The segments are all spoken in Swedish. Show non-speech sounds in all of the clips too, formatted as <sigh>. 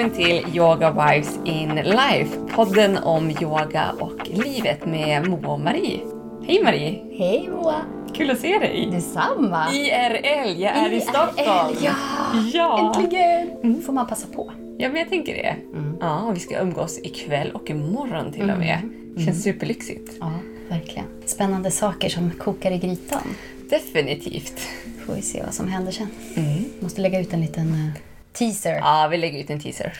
Välkommen till Yoga Vibes in Life, podden om yoga och livet med Moa och Marie. Hej Marie! Hej Moa! Kul att se dig! Detsamma! IRL, jag är i, Stockholm! Ja, Ja. äntligen! får man passa på. Ja, men jag tänker det. Ja, och vi ska umgås ikväll och imorgon till och med. Känns superlyxigt. Ja, verkligen. Spännande saker som kokar i grytan. Definitivt. Får vi se vad som händer sen. Måste lägga ut en liten eh, teaser. Ja, vi lägger ut en teaser.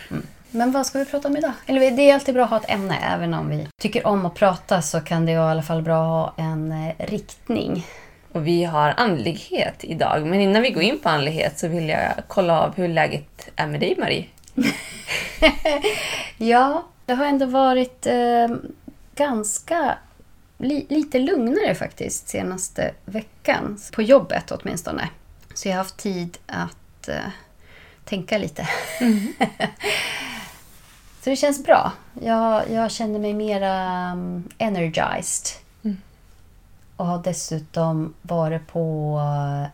Men vad ska vi prata om idag? Eller det är alltid bra att ha ett ämne. Även om vi tycker om att prata så kan det vara i alla fall bra att ha en eh, riktning. Och vi har andlighet idag. Men innan vi går in på andlighet så vill jag kolla av hur läget är med dig Marie. <laughs> Ja, det har ändå varit eh, ganska li, lite lugnare faktiskt senaste veckan. På jobbet åtminstone. Så jag har haft tid att eh, tänka lite. <laughs> Så det känns bra. Jag, jag känner mig mera um, energized. Och har dessutom varit på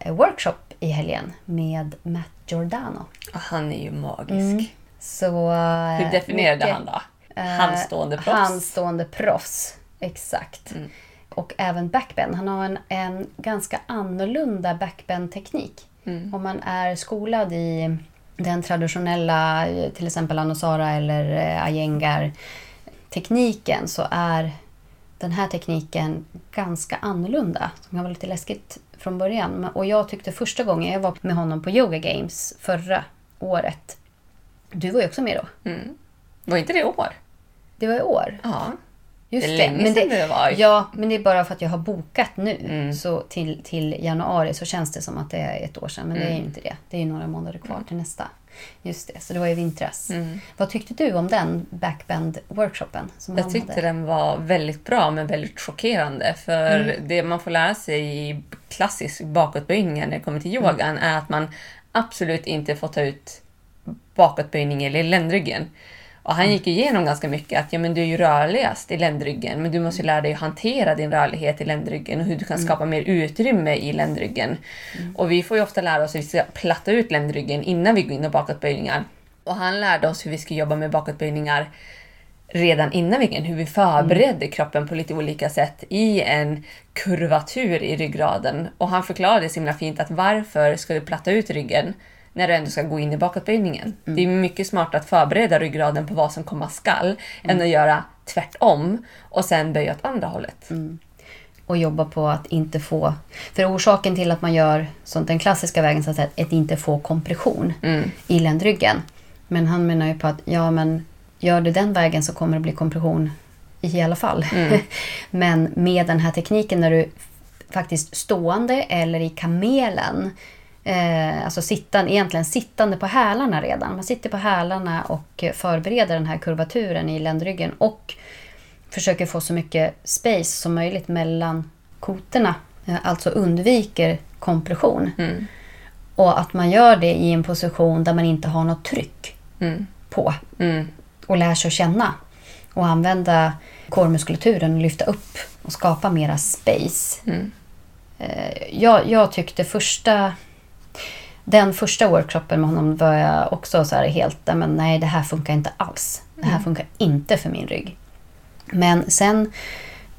eh, workshop i helgen med Matt Giordano. Och han är ju magisk. Så, eh, Hur definierade mycket- han då? Eh, Handstående proffs? Handstående proffs, exakt. Och även backbend. Han har en, en ganska annorlunda backbend-teknik. Om man är skolad i den traditionella, eh, till exempel Anosara eller eh, Iyengar-tekniken så är den här tekniken ganska annorlunda. Det kan vara lite läskigt från början. Och jag tyckte första gången jag var med honom på Yoga Games förra året. Du var ju också med då. Var inte det i år? Det var i år. Ja. Just Det är länge men sedan det var. Ja, men det är bara för att jag har bokat nu. Mm. Så till, till januari så känns det som att det är ett år sedan. Men det är Mm. ju inte det. Det är ju några månader kvar till nästa. Just det, så det var i vintras. Mm. Vad tyckte du om den backbend-workshopen? Som Jag tyckte hade? den var väldigt bra men väldigt chockerande. För Mm. det man får lära sig i klassisk bakåtböjning när det kommer till Mm. yogan är att man absolut inte får ta ut bakåtböjning eller ländryggen. Och han gick igenom ganska mycket att ja, men du är ju rörligast i ländryggen men du måste lära dig att hantera din rörlighet i ländryggen och hur du kan skapa mer utrymme i ländryggen. Och vi får ju ofta lära oss att vi ska platta ut ländryggen innan vi går in i bakåtböjningar. Och han lärde oss hur vi ska jobba med bakåtböjningar redan innan väggen, hur vi förberedde kroppen på lite olika sätt i en kurvatur i ryggraden. Och han förklarade så himla fint att varför ska du platta ut ryggen när du ändå ska gå in i bakåtböjningen? Det är mycket smartare att förbereda ryggraden på vad som komma skall än att göra tvärtom och sen böja åt andra hållet. Och jobba på att inte få... För orsaken till att man gör sånt, den klassiska vägen så att säga, att inte få kompression Mm. i ländryggen. Men han menar ju på att ja, men gör du den vägen så kommer det bli kompression i alla fall. Mm. <laughs> men med den här tekniken när du faktiskt stående eller i kamelen Eh, alltså sittan, egentligen sittande på hälarna redan. Man sitter på hälarna och förbereder den här kurvaturen i ländryggen och försöker få så mycket space som möjligt mellan kotorna. Eh, alltså undviker kompression. Mm. Och att man gör det i en position där man inte har något tryck Mm. på. Mm. Och lär sig att känna. Och använda core-muskulaturen och lyfta upp och skapa mera space. Mm. Eh, jag, jag tyckte första... Den första workshopen med honom var jag också så här helt, "Nej, men nej det här funkar inte alls. Det här funkar inte för min rygg. Men sen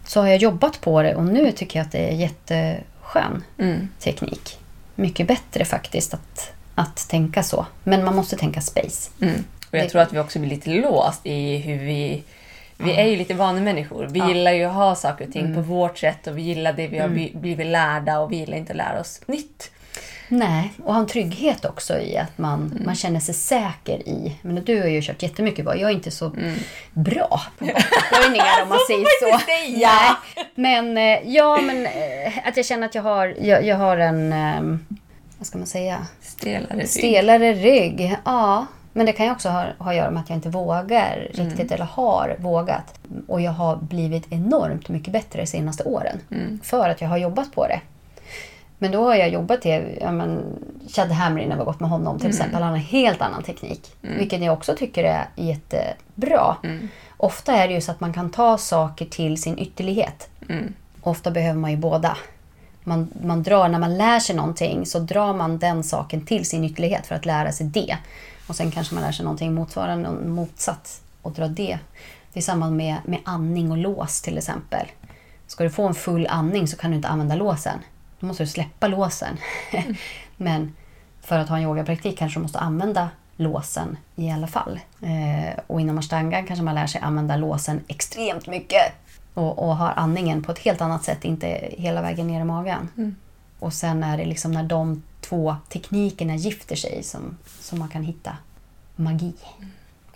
så har jag jobbat på det och nu tycker jag att det är jätteskön Mm. teknik. Mycket bättre faktiskt att, att tänka så. Men man måste tänka space. Mm. Och jag tror att vi också blir lite låst i hur vi... Vi är ju lite vanemänniskor. Vi Ja. Mm. gillar ju att ha saker och ting på vårt sätt och vi gillar det vi har bli- blivit lärda och vi gillar inte att lära oss nytt. Nej, och ha en trygghet också i att man, man känner sig säker i... Men du har ju kört jättemycket bak. Jag är inte så bra på <laughs> bakåtböjningar <laughs> om man säger så. <laughs> Nej, men eh, ja, men eh, att jag känner att jag har, jag, jag har en... eh, Vad ska man säga? Stelare rygg. Stelare rygg. Ja, men det kan ju också ha, ha att göra med att jag inte vågar riktigt eller har vågat. Och jag har blivit enormt mycket bättre de senaste åren. För att jag har jobbat på det. Men då har jag jobbat till, ja men, Chad Hamrin har vi gått med honom till exempel. Han har en helt annan teknik. Vilket jag också tycker är jättebra. Ofta är det ju så att man kan ta saker till sin ytterlighet. Mm. Ofta behöver man ju båda. Man, man drar, när man lär sig någonting så drar man den saken till sin ytterlighet för att lära sig det. Och sen kanske man lär sig någonting motsvarande, motsatt och drar det. Det är samma med, med andning och lås till exempel. Ska du få en full andning så kan du inte använda låsen. Då måste du släppa låsen. <laughs> Men för att ha en yogapraktik kanske du måste använda låsen i alla fall. Eh, och inom ashtanga kanske man lär sig använda låsen extremt mycket. Och, och har andningen på ett helt annat sätt, inte hela vägen ner i magen. Mm. Och sen är det liksom när de två teknikerna gifter sig som, som man kan hitta magi.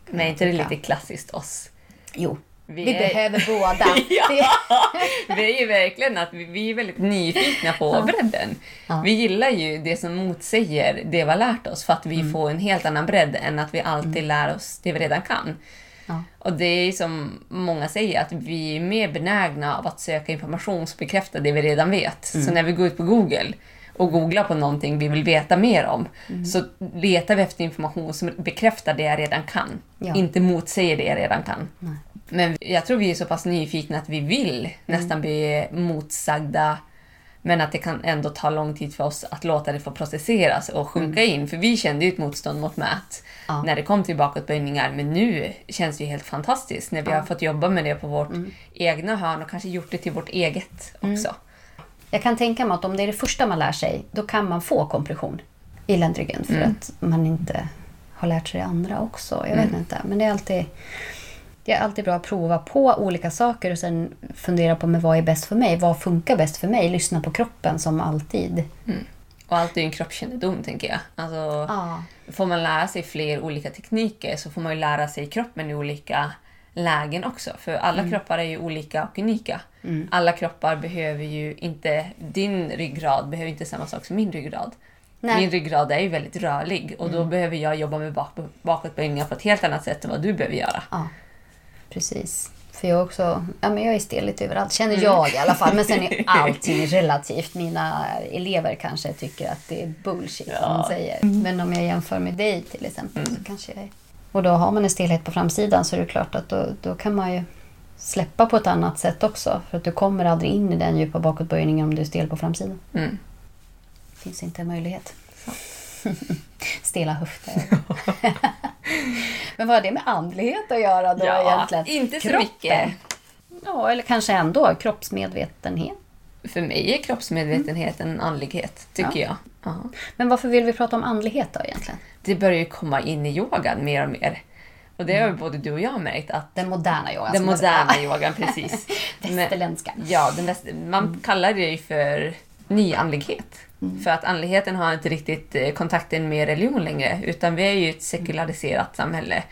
Men är inte det lite klassiskt oss? Jo, Vi vi, är- behöver <laughs> båda. Ja. Det, <laughs> är ju verkligen att vi, vi är väldigt nyfikna på bredden. Ja. Vi gillar ju det som motsäger det vi har lärt oss för att vi Mm. får en helt annan bredd än att vi alltid lär oss det vi redan kan. ja. Och det är som många säger, att vi är mer benägna av att söka information som bekräftar det vi redan vet. Mm. Så när vi går ut på Google och googlar på någonting vi vill veta mer om, Mm. så letar vi efter information som bekräftar det jag redan kan. Ja. Inte motsäger det jag redan kan. Nej. Men jag tror vi är så pass nyfikna att vi vill nästan bli motsagda men att det kan ändå ta lång tid för oss att låta det få processeras och sjunka in. För vi kände ju ett motstånd mot mät Ja. när det kom till bakåtböjningar. Men nu känns det ju helt fantastiskt när vi har fått jobba med det på vårt egna hörn och kanske gjort det till vårt eget också. Jag kan tänka mig att om det är det första man lär sig, då kan man få kompression i ländryggen för att man inte har lärt sig det andra också. Jag vet inte. Men det är alltid, det är alltid bra att prova på olika saker och sen fundera på men vad är bäst för mig? Vad funkar bäst för mig? Lyssna på kroppen som alltid. Och allt är ju en kroppskännedom tänker jag. Alltså, Ja. Får man lära sig fler olika tekniker så får man ju lära sig kroppen i olika lägen också. För alla kroppar är ju olika och unika. Alla kroppar behöver ju inte, din ryggrad behöver inte samma sak som min ryggrad. Nej. Min ryggrad är ju väldigt rörlig och då behöver jag jobba med bak bakåtböjningar på ett helt annat sätt än vad du behöver göra. Ja, precis. För jag också, ja men jag är stel lite överallt, känner jag i alla fall. Men sen är <laughs> allting relativt. Mina elever kanske tycker att det är bullshit Ja. som man säger. Men om jag jämför med dig till exempel så kanske jag är... Och då har man en stelhet på framsidan så är det klart att då, då kan man ju släppa på ett annat sätt också. För att du kommer aldrig in i den djupa bakåtböjningen om du är stel på framsidan. Mm. Det finns inte en möjlighet. <laughs> Stela höfter. <laughs> Men vad har det med andlighet att göra då Ja, egentligen? inte så Kroppen. mycket. Ja, eller kanske ändå kroppsmedvetenhet. För mig är kroppsmedvetenhet en andlighet, tycker jag. Ja. Men varför vill vi prata om andlighet då egentligen? Det börjar ju komma in i yogan mer och mer. Och det har ju både du och jag märkt att Den moderna yogan. den moderna yogan, precis. <laughs> Västerländska. Ja, den väst, man kallar det ju för nyandlighet. För att andligheten har inte riktigt eh, kontakten med religion längre, utan vi är ju ett sekulariserat samhälle.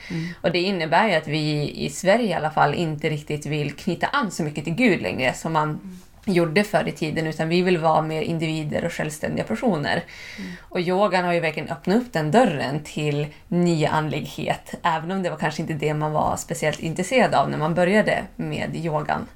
Och det innebär ju att vi i Sverige i alla fall inte riktigt vill knyta an så mycket till Gud längre som man gjorde förr i tiden, utan vi vill vara mer individer och självständiga personer. Och yogan har ju verkligen öppnat upp den dörren till nyandlighet, även om det var kanske inte det man var speciellt intresserad av när man började med yogan.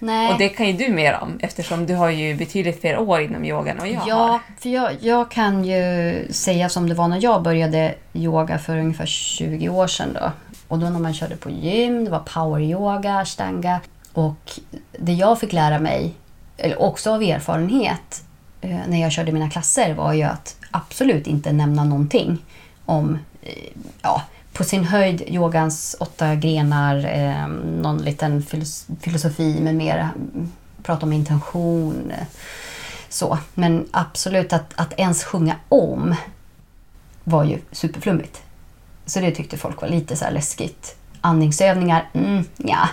Nej. Och det kan ju du mer om eftersom du har ju betydligt fler år inom yogan än jag Ja, har. för jag, jag kan ju säga som det var när jag började yoga för ungefär 20 år sedan. Då. Och då när man körde på gym, det var power yoga, ashtanga. Och det jag fick lära mig, eller också av erfarenhet, eh, när jag körde mina klasser var ju att absolut inte nämna någonting om, eh, ja, på sin höjd yogans åtta grenar, eh, någon liten filosofi med mer prata om intention. Eh, så. Men absolut att, att ens sjunga om var ju superflummigt. Så det tyckte folk var lite så här läskigt. Andningsövningar, mm, ja.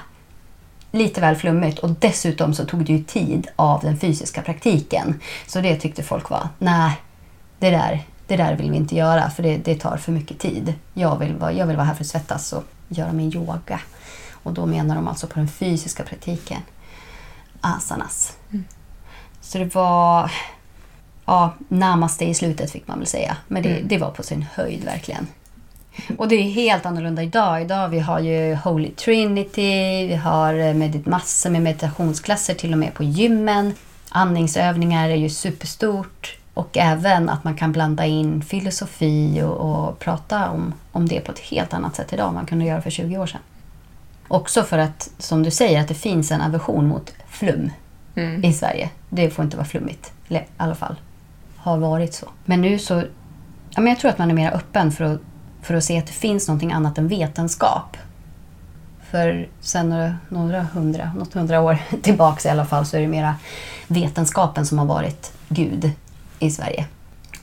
Lite väl flummigt och dessutom så tog det ju tid av den fysiska praktiken. Så det tyckte folk var, nej, det där, det där vill vi inte göra för det, det tar för mycket tid. Jag vill, vara, jag vill vara här för att svettas och göra min yoga. Och då menar de alltså på den fysiska praktiken. Asanas. Så det var ja, namaste i slutet fick man väl säga. Men det, det var på sin höjd verkligen. Och det är helt annorlunda idag. Idag vi har ju Holy Trinity, vi har eh, medit massor med meditationsklasser till och med på gymmen. Andningsövningar är ju superstort. Och även att man kan blanda in filosofi och, och prata om, om det på ett helt annat sätt idag än man kunde göra för 20 år sedan. Också för att, som du säger, att det finns en aversion mot flum. i Sverige. Det får inte vara flummigt. Eller i alla fall har varit så. Men nu så... Ja, men jag tror att man är mer öppen för att, för att se att det finns någonting annat än vetenskap. För sen några, några hundra, något hundra år <laughs> tillbaks i alla fall så är det mera vetenskapen som har varit Gud i Sverige.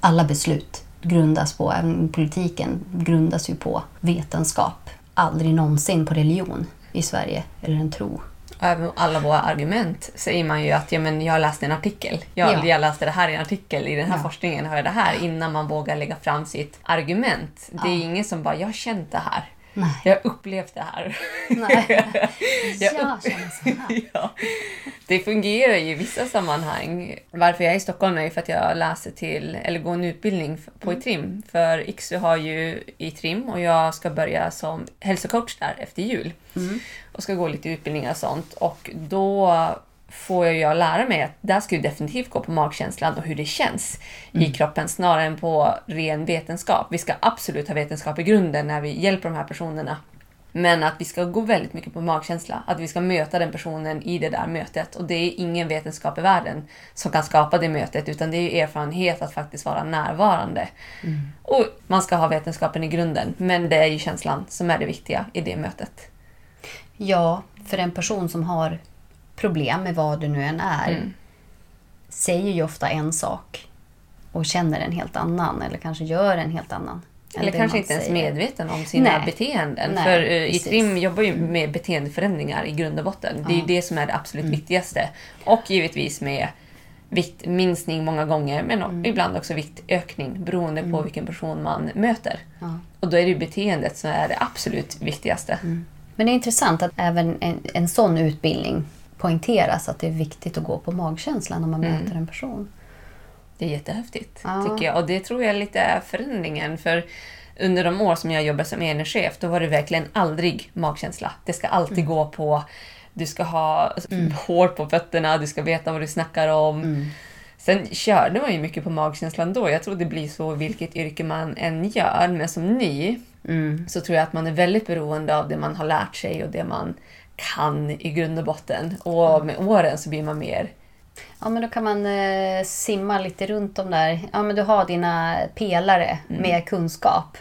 Alla beslut grundas på, även politiken grundas ju på vetenskap. Aldrig någonsin på religion i Sverige, eller en tro. Alla våra argument säger man ju att ja, men jag läste en artikel. Jag, Ja. jag läste det här i en artikel. I den här Ja. forskningen har jag det här. Innan man vågar lägga fram sitt argument. Det är ingen som bara, jag har känt det här. Nej. Jag har upplevt det här. Nej. <laughs> Jag Jag känner så här. <laughs> ja. Det fungerar ju i vissa sammanhang. Varför jag är i Stockholm är ju för att jag läser till, eller går en utbildning på ITRIM. För IKSU har ju ITRIM och jag ska börja som hälsocoach där efter jul. Och ska gå lite utbildningar och sånt. Och då får jag ju lära mig att där ska du definitivt gå på magkänslan och hur det känns i kroppen snarare än på ren vetenskap. Vi ska absolut ha vetenskap i grunden när vi hjälper de här personerna. Men att vi ska gå väldigt mycket på magkänsla. Att vi ska möta den personen i det där mötet. Och det är ingen vetenskap i världen som kan skapa det mötet. Utan det är ju erfarenhet att faktiskt vara närvarande. Och man ska ha vetenskapen i grunden. Men det är ju känslan som är det viktiga i det mötet. Ja, för en person som har problem med vad det nu än är Mm. säger ju ofta en sak och känner en helt annan eller kanske gör en helt annan. Eller kanske inte ens säger. medveten om sina Nej. beteenden. Nej, För uh, precis. ITRIM jobbar ju med beteendeförändringar i grund och botten. Det är ju det som är det absolut Mm. viktigaste. Och givetvis med viktminskning många gånger, men Mm. ibland också viktökning beroende på vilken person man möter. Ja. Och då är det beteendet som är det absolut viktigaste. Mm. Men det är intressant att även en, en sån utbildning poängteras att det är viktigt att gå på magkänslan när man Mm. möter en person. Det är jättehäftigt, Ja. tycker jag. Och det tror jag lite är förändringen. För under de år som jag jobbade som enhetschef, då var det verkligen aldrig magkänsla. Det ska alltid Mm. gå på... Du ska ha hår på fötterna, du ska veta vad du snackar om. Mm. Sen körde man ju mycket på magkänslan då. Jag tror det blir så vilket yrke man än gör. Men som ny Mm. så tror jag att man är väldigt beroende av det man har lärt sig och det man kan i grund och botten. Och med åren så blir man mer Ja, men då kan man eh, simma lite runt de där. Ja, men du har dina pelare Mm. med kunskap.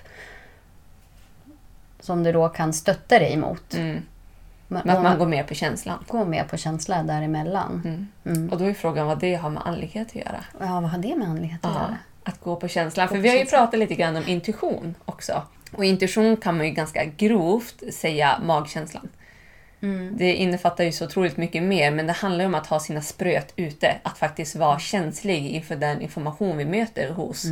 Som du då kan stötta dig mot. mm, Men, att man går mer på känslan. gå med på känsla däremellan. Mm. Mm. Och då är frågan vad det har med andlighet att göra. Ja, vad har det med andlighet att Ja, göra? att gå på känslan. Gå För på vi har ju känslan. pratat lite grann om intuition också. Och intuition kan man ju ganska grovt säga magkänslan. Mm. Det innefattar ju så otroligt mycket mer, men det handlar om att ha sina spröt ute. Att faktiskt vara känslig inför den information vi möter hos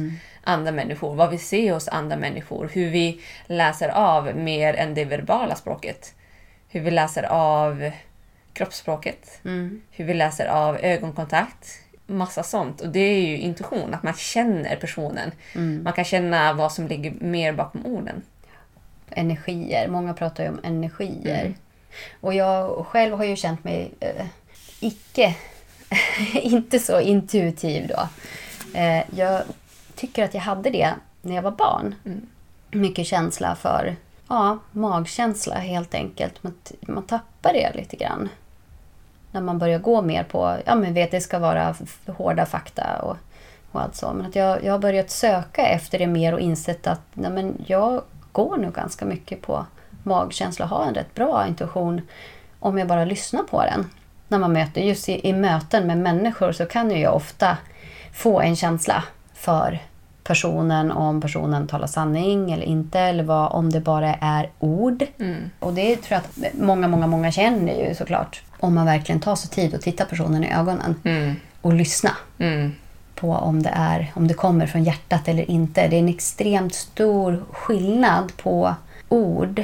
andra människor. Vad vi ser hos andra människor. Hur vi läser av mer än det verbala språket. Hur vi läser av kroppsspråket. Mm. Hur vi läser av ögonkontakt. Massa sånt. Och det är ju intuition, att man känner personen. Mm. Man kan känna vad som ligger mer bakom orden. Energier. Många pratar ju om energier. Mm. Och jag själv har ju känt mig eh, icke, <laughs> inte så intuitiv då. Eh, jag tycker att jag hade det när jag var barn. Mm. Mycket känsla för, ja, magkänsla helt enkelt. Man, man tappar det lite grann. När man börjar gå mer på, ja men vet det ska vara hårda fakta och, och allt så. Men att jag, jag har börjat söka efter det mer och insett att nej men jag går nog ganska mycket på magkänsla och har en rätt bra intuition om jag bara lyssnar på den. När man möter, just i, i möten med människor så kan ju jag ofta få en känsla för personen, om personen talar sanning eller inte, eller vad, om det bara är ord. Mm. Och det tror jag att många, många, många känner ju såklart. Om man verkligen tar sig tid att titta personen i ögonen Mm. och lyssna Mm. på om det, är, om det kommer från hjärtat eller inte. Det är en extremt stor skillnad på ord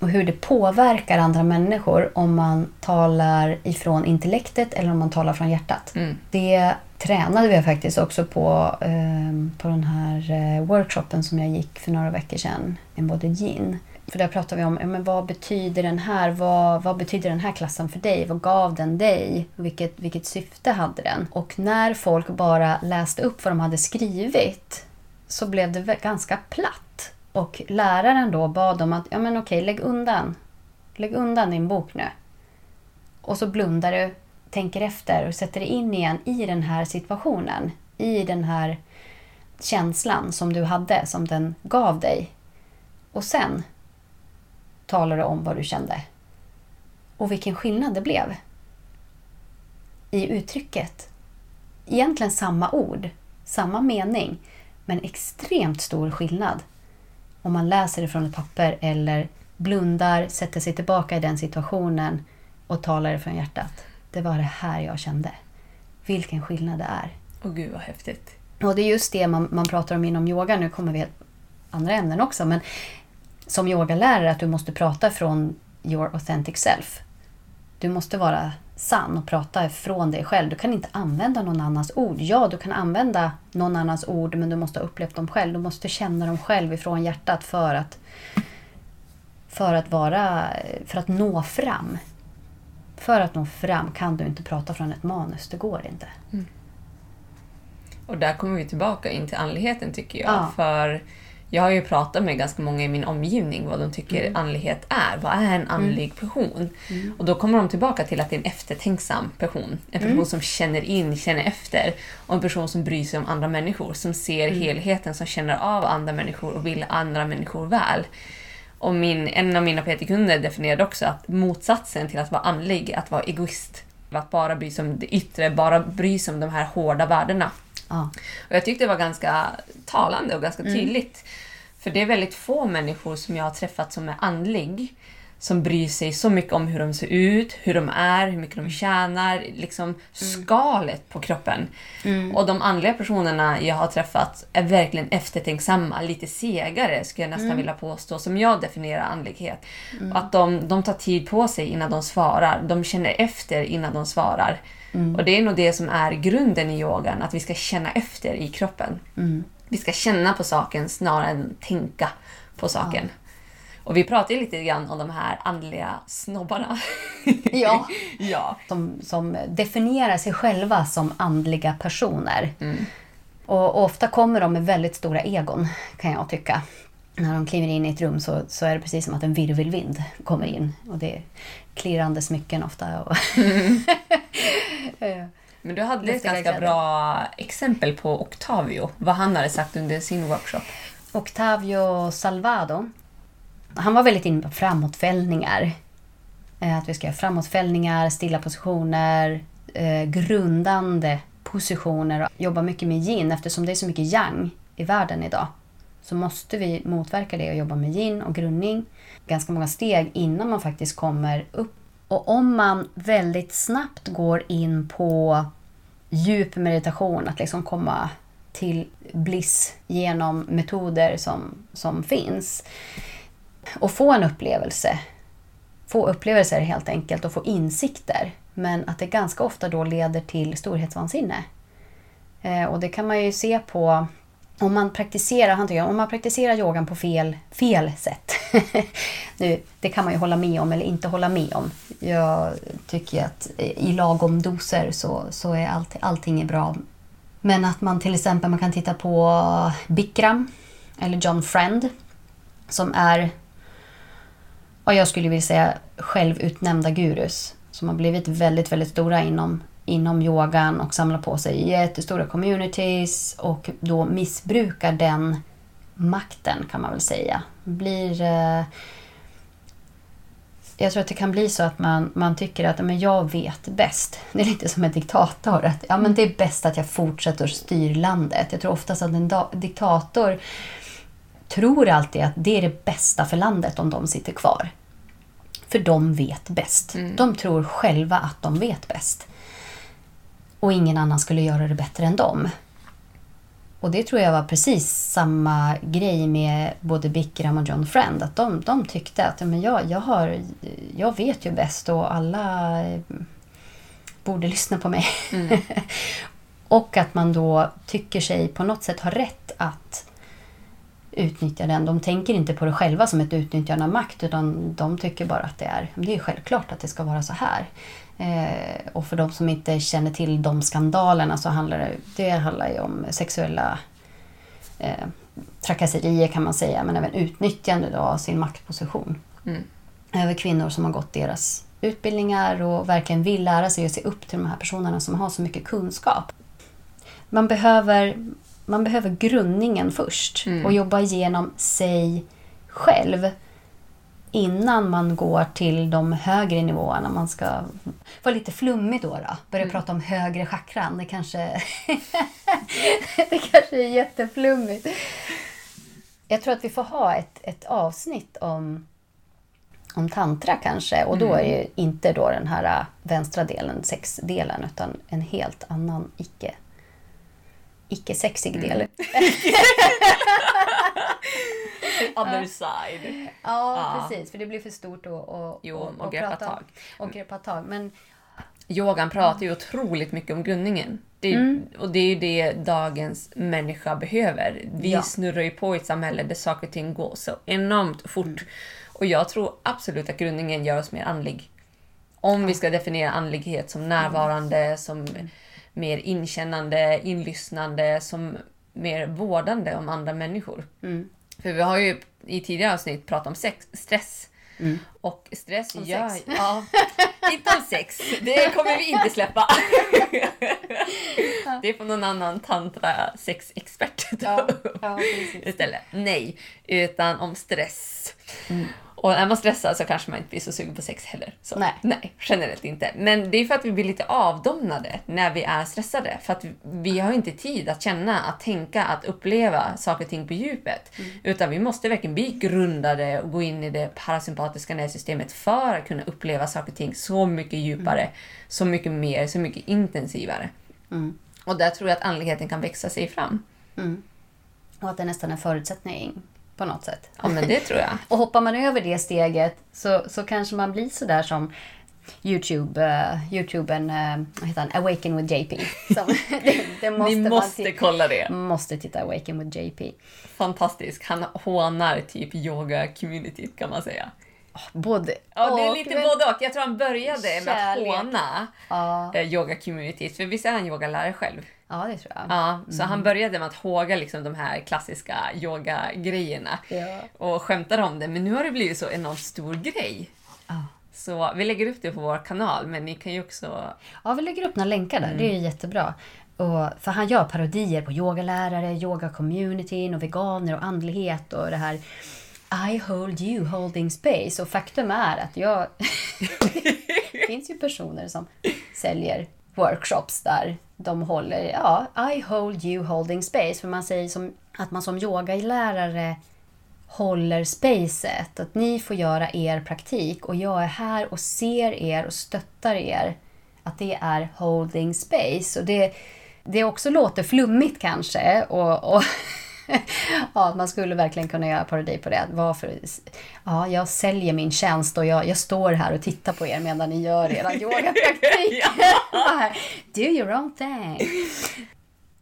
och hur det påverkar andra människor om man talar ifrån intellektet eller om man talar från hjärtat. Mm. Det tränade vi faktiskt också på, eh, på den här eh, workshopen som jag gick för några veckor sedan, en både gin. För där pratade vi om ja, men vad betyder den här vad, vad betyder den här klassen för dig? Vad gav den dig? Vilket, vilket syfte hade den? Och när folk bara läste upp vad de hade skrivit så blev det ganska platt. Och läraren då bad dem att ja, men okej, lägg undan. Lägg undan din bok nu. Och så blundar du tänker efter och sätter dig in igen i den här situationen. I den här känslan som du hade, som den gav dig. Och sen talar du om vad du kände. Och vilken skillnad det blev. I uttrycket. Egentligen samma ord, samma mening, men extremt stor skillnad. Om man läser det från ett papper eller blundar, sätter sig tillbaka i den situationen och talar det från hjärtat. Det var det här jag kände. Vilken skillnad det är. Åh gud vad häftigt. Och det är just det man, man pratar om inom yoga. Nu kommer vi andra ämnen också. Men som yogalärare att du måste prata från your authentic self. Du måste vara sann och prata från dig själv. Du kan inte använda någon annans ord. Ja, du kan använda någon annans ord men du måste ha upplevt dem själv. Du måste känna dem själv ifrån hjärtat för att, för att, vara, för att nå fram. För att nå fram kan du inte prata från ett manus. Det går inte. Mm. Och där kommer vi tillbaka in till andligheten tycker jag. Ja. För jag har ju pratat med ganska många i min omgivning vad de tycker Mm. andlighet är. Vad är en andlig person? Och då kommer de tillbaka till att det är en eftertänksam person. En person Mm. som känner in, känner efter. Och en person som bryr sig om andra människor. Som ser Mm. helheten, som känner av andra människor och vill andra människor väl. Och min, en av mina PT-kunder definierade också att motsatsen till att vara andlig att vara egoist. Att bara bry sig om det yttre, bara bry sig om de här hårda värdena. Ja. Och jag tyckte det var ganska talande och ganska tydligt. För det är väldigt få människor som jag har träffat som är andlig. Som bryr sig så mycket om hur de ser ut, hur de är, hur mycket de tjänar. Liksom skalet på kroppen. Och de andliga personerna jag har träffat är verkligen eftertänksamma. Lite segare skulle jag nästan vilja påstå. Som jag definierar andlighet. Och att de, de tar tid på sig innan de svarar. De känner efter innan de svarar. Och det är nog det som är grunden i yogan. Att vi ska känna efter i kroppen. Vi ska känna på saken snarare än tänka på saken. Och vi pratade ju lite grann om de här andliga snobbarna. <laughs> Ja. ja. som, som definierar sig själva som andliga personer. Och, och ofta kommer de med väldigt stora egon, kan jag tycka. När de kliver in i ett rum så, så är det precis som att en virvelvind kommer in. Och det är klirrande smycken ofta. Och <laughs> <laughs> Eh, Men du hade ett ganska kläder. bra exempel på Octavio. Vad han hade sagt under sin workshop. Octavio Salvado. Han var väldigt inne på framåtfällningar. Eh, Att vi ska göra framåtfällningar, stilla positioner, eh, grundande positioner. och Jobba mycket med yin eftersom det är så mycket yang i världen idag. Så måste vi motverka det och jobba med yin och grundning. Ganska många steg innan man faktiskt kommer upp. Och om man väldigt snabbt går in på djup meditation, att liksom komma till bliss genom metoder som, som finns. Och få en upplevelse. Få upplevelser helt enkelt och få insikter. Men att det ganska ofta då leder till storhetsvansinne. Eh, och det kan man ju se på om man praktiserar, han tycker, om man praktiserar yogan på fel, fel sätt. <laughs> nu, det kan man ju hålla med om eller inte hålla med om. Jag tycker att i lagom doser så, så är allt, allting är bra. Men att man till exempel man kan titta på Bikram eller John Friend som är vad jag skulle vilja säga självutnämnda gurus som har blivit väldigt, väldigt stora inom, inom yogan och samlar på sig jättestora communities och då missbrukar den makten kan man väl säga. Blir... Eh, jag tror att det kan bli så att man, man tycker att men jag vet bäst. Det är lite som en diktator. Att, ja, men det är bäst att jag fortsätter styra landet. Jag tror oftast att en diktator tror alltid att det är det bästa för landet om de sitter kvar. För de vet bäst. De tror själva att de vet bäst. Och ingen annan skulle göra det bättre än dem. Och det tror jag var precis samma grej med både Bikram och John Friend. Att de, de tyckte att men jag, jag, har, jag vet ju bäst och alla eh, borde lyssna på mig. <laughs> och att man då tycker sig på något sätt ha rätt att utnyttja den. De tänker inte på det själva som ett utnyttjande av makt utan de tycker bara att det är, det är självklart att det ska vara så här. Eh, och för de som inte känner till de skandalerna så handlar det, det handlar ju om sexuella eh, trakasserier kan man säga men även utnyttjande av sin maktposition. Mm. Över kvinnor som har gått deras utbildningar och verkligen vill lära sig och se upp till de här personerna som har så mycket kunskap. Man behöver, man behöver grundningen först och jobba igenom sig själv innan man går till de högre nivåerna. Man ska vara lite flummig då. då. Börja prata om högre chakran. Det kanske, <laughs> det kanske är jätteflummigt. Jag tror att vi får ha ett, ett avsnitt om, om tantra kanske. Och då är det ju inte då den här äh, vänstra delen, sexdelen, utan en helt annan icke, icke-sexig del. <laughs> <laughs> Other side. Ja, Ja. precis. För det blir för stort att, att, Jo, att, och greppa prata tag. Och greppa tag. Men Yogan pratar ju otroligt mycket om grundningen. Det är, Mm. Och det är ju det dagens människa behöver. Vi Ja. snurrar ju på i ett samhälle där saker och ting går så enormt fort. Mm. Och jag tror absolut att grundningen gör oss mer andlig. Om vi ska definiera andlighet som närvarande, som mer inkännande, inlyssnande, som mer vårdande om andra människor. Mm. För vi har ju i tidigare avsnitt pratat om sex, stress. Och stress Om gör... sex. Ja, inte om sex. Det kommer vi inte släppa. <laughs> Det är för någon annan tantra sexexpert Ja, <laughs> ja, istället. Nej, utan om stress. Och är man stressad så kanske man inte blir så sugen på sex heller. Så, Nej. nej, generellt inte. Men det är för att vi blir lite avdomnade när vi är stressade. För att vi har inte tid att känna, att tänka, att uppleva saker och ting på djupet. Utan vi måste verkligen bli grundade och gå in i det parasympatiska nervsystemet för att kunna uppleva saker och ting så mycket djupare, så mycket mer, så mycket intensivare. Mm. Och där tror jag att andligheten kan växa sig fram. Och att det är nästan en förutsättning på något sätt. Ja, men det tror jag. <laughs> Och hoppar man över det steget så, så kanske man blir sådär som Youtube, uh, Youtubern, uh, vad heter han, Awaken with JP. <laughs> Som, <laughs> det, det måste Ni måste kolla det. måste titta Awaken with JP. fantastisk. Han hånar typ yoga-communityt kan man säga. Både Ja, det är lite men- både och. Jag tror han började med att håna Ja, eh, yoga-communityt. För visst är han yogalärare själv? ja, det tror jag. Ja, så han började med att håga liksom de här klassiska yoga-grejerna. Ja. Och skämtade om det. Men nu har det blivit så enormt stor grej. Ja. Så vi lägger upp det på vår kanal, men ni kan ju också... Ja, vi lägger upp några länkar där. Det är jättebra. Och, för han gör parodier på yogalärare, yoga-communityn och veganer och andlighet och det här I hold you holding space. Och faktum är att jag... det <laughs> <laughs> finns ju personer som säljer workshops där de håller, ja, I hold you holding space. För man säger som, att man som yogalärare håller spacet. Att ni får göra er praktik och jag är här och ser er och stöttar er. Att det är holding space. Och det, det också låter flummigt kanske. Och, och <laughs> ja, man skulle verkligen kunna göra parodi på det. Varför? Ja, jag säljer min tjänst och jag, jag står här och tittar på er medan ni gör er <laughs> yogapraktik. <laughs> Do your own thing.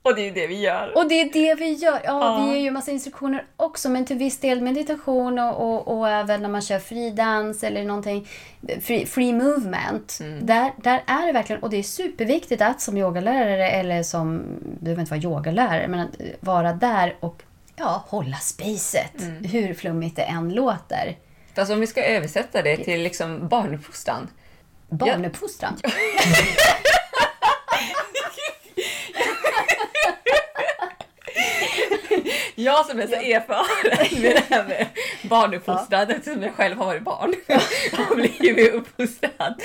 Och det är ju det vi gör. Och det är det vi gör. Ja, Ja. vi ger ju massa instruktioner också, men till viss del meditation och, och, och även när man kör fridans eller någonting, free, free movement. Där, där är det verkligen, och det är superviktigt att som yogalärare, eller som, du behöver inte vara yogalärare, men att vara där och ja, hålla spacet. Hur flummigt det än låter. Fast om vi ska översätta det till liksom barnuppfostran. Barnuppfostran. <laughs> Jag som är så erfaren med det här med barnuppfostran eftersom jag själv har varit barn och <laughs> blivit uppfostrad.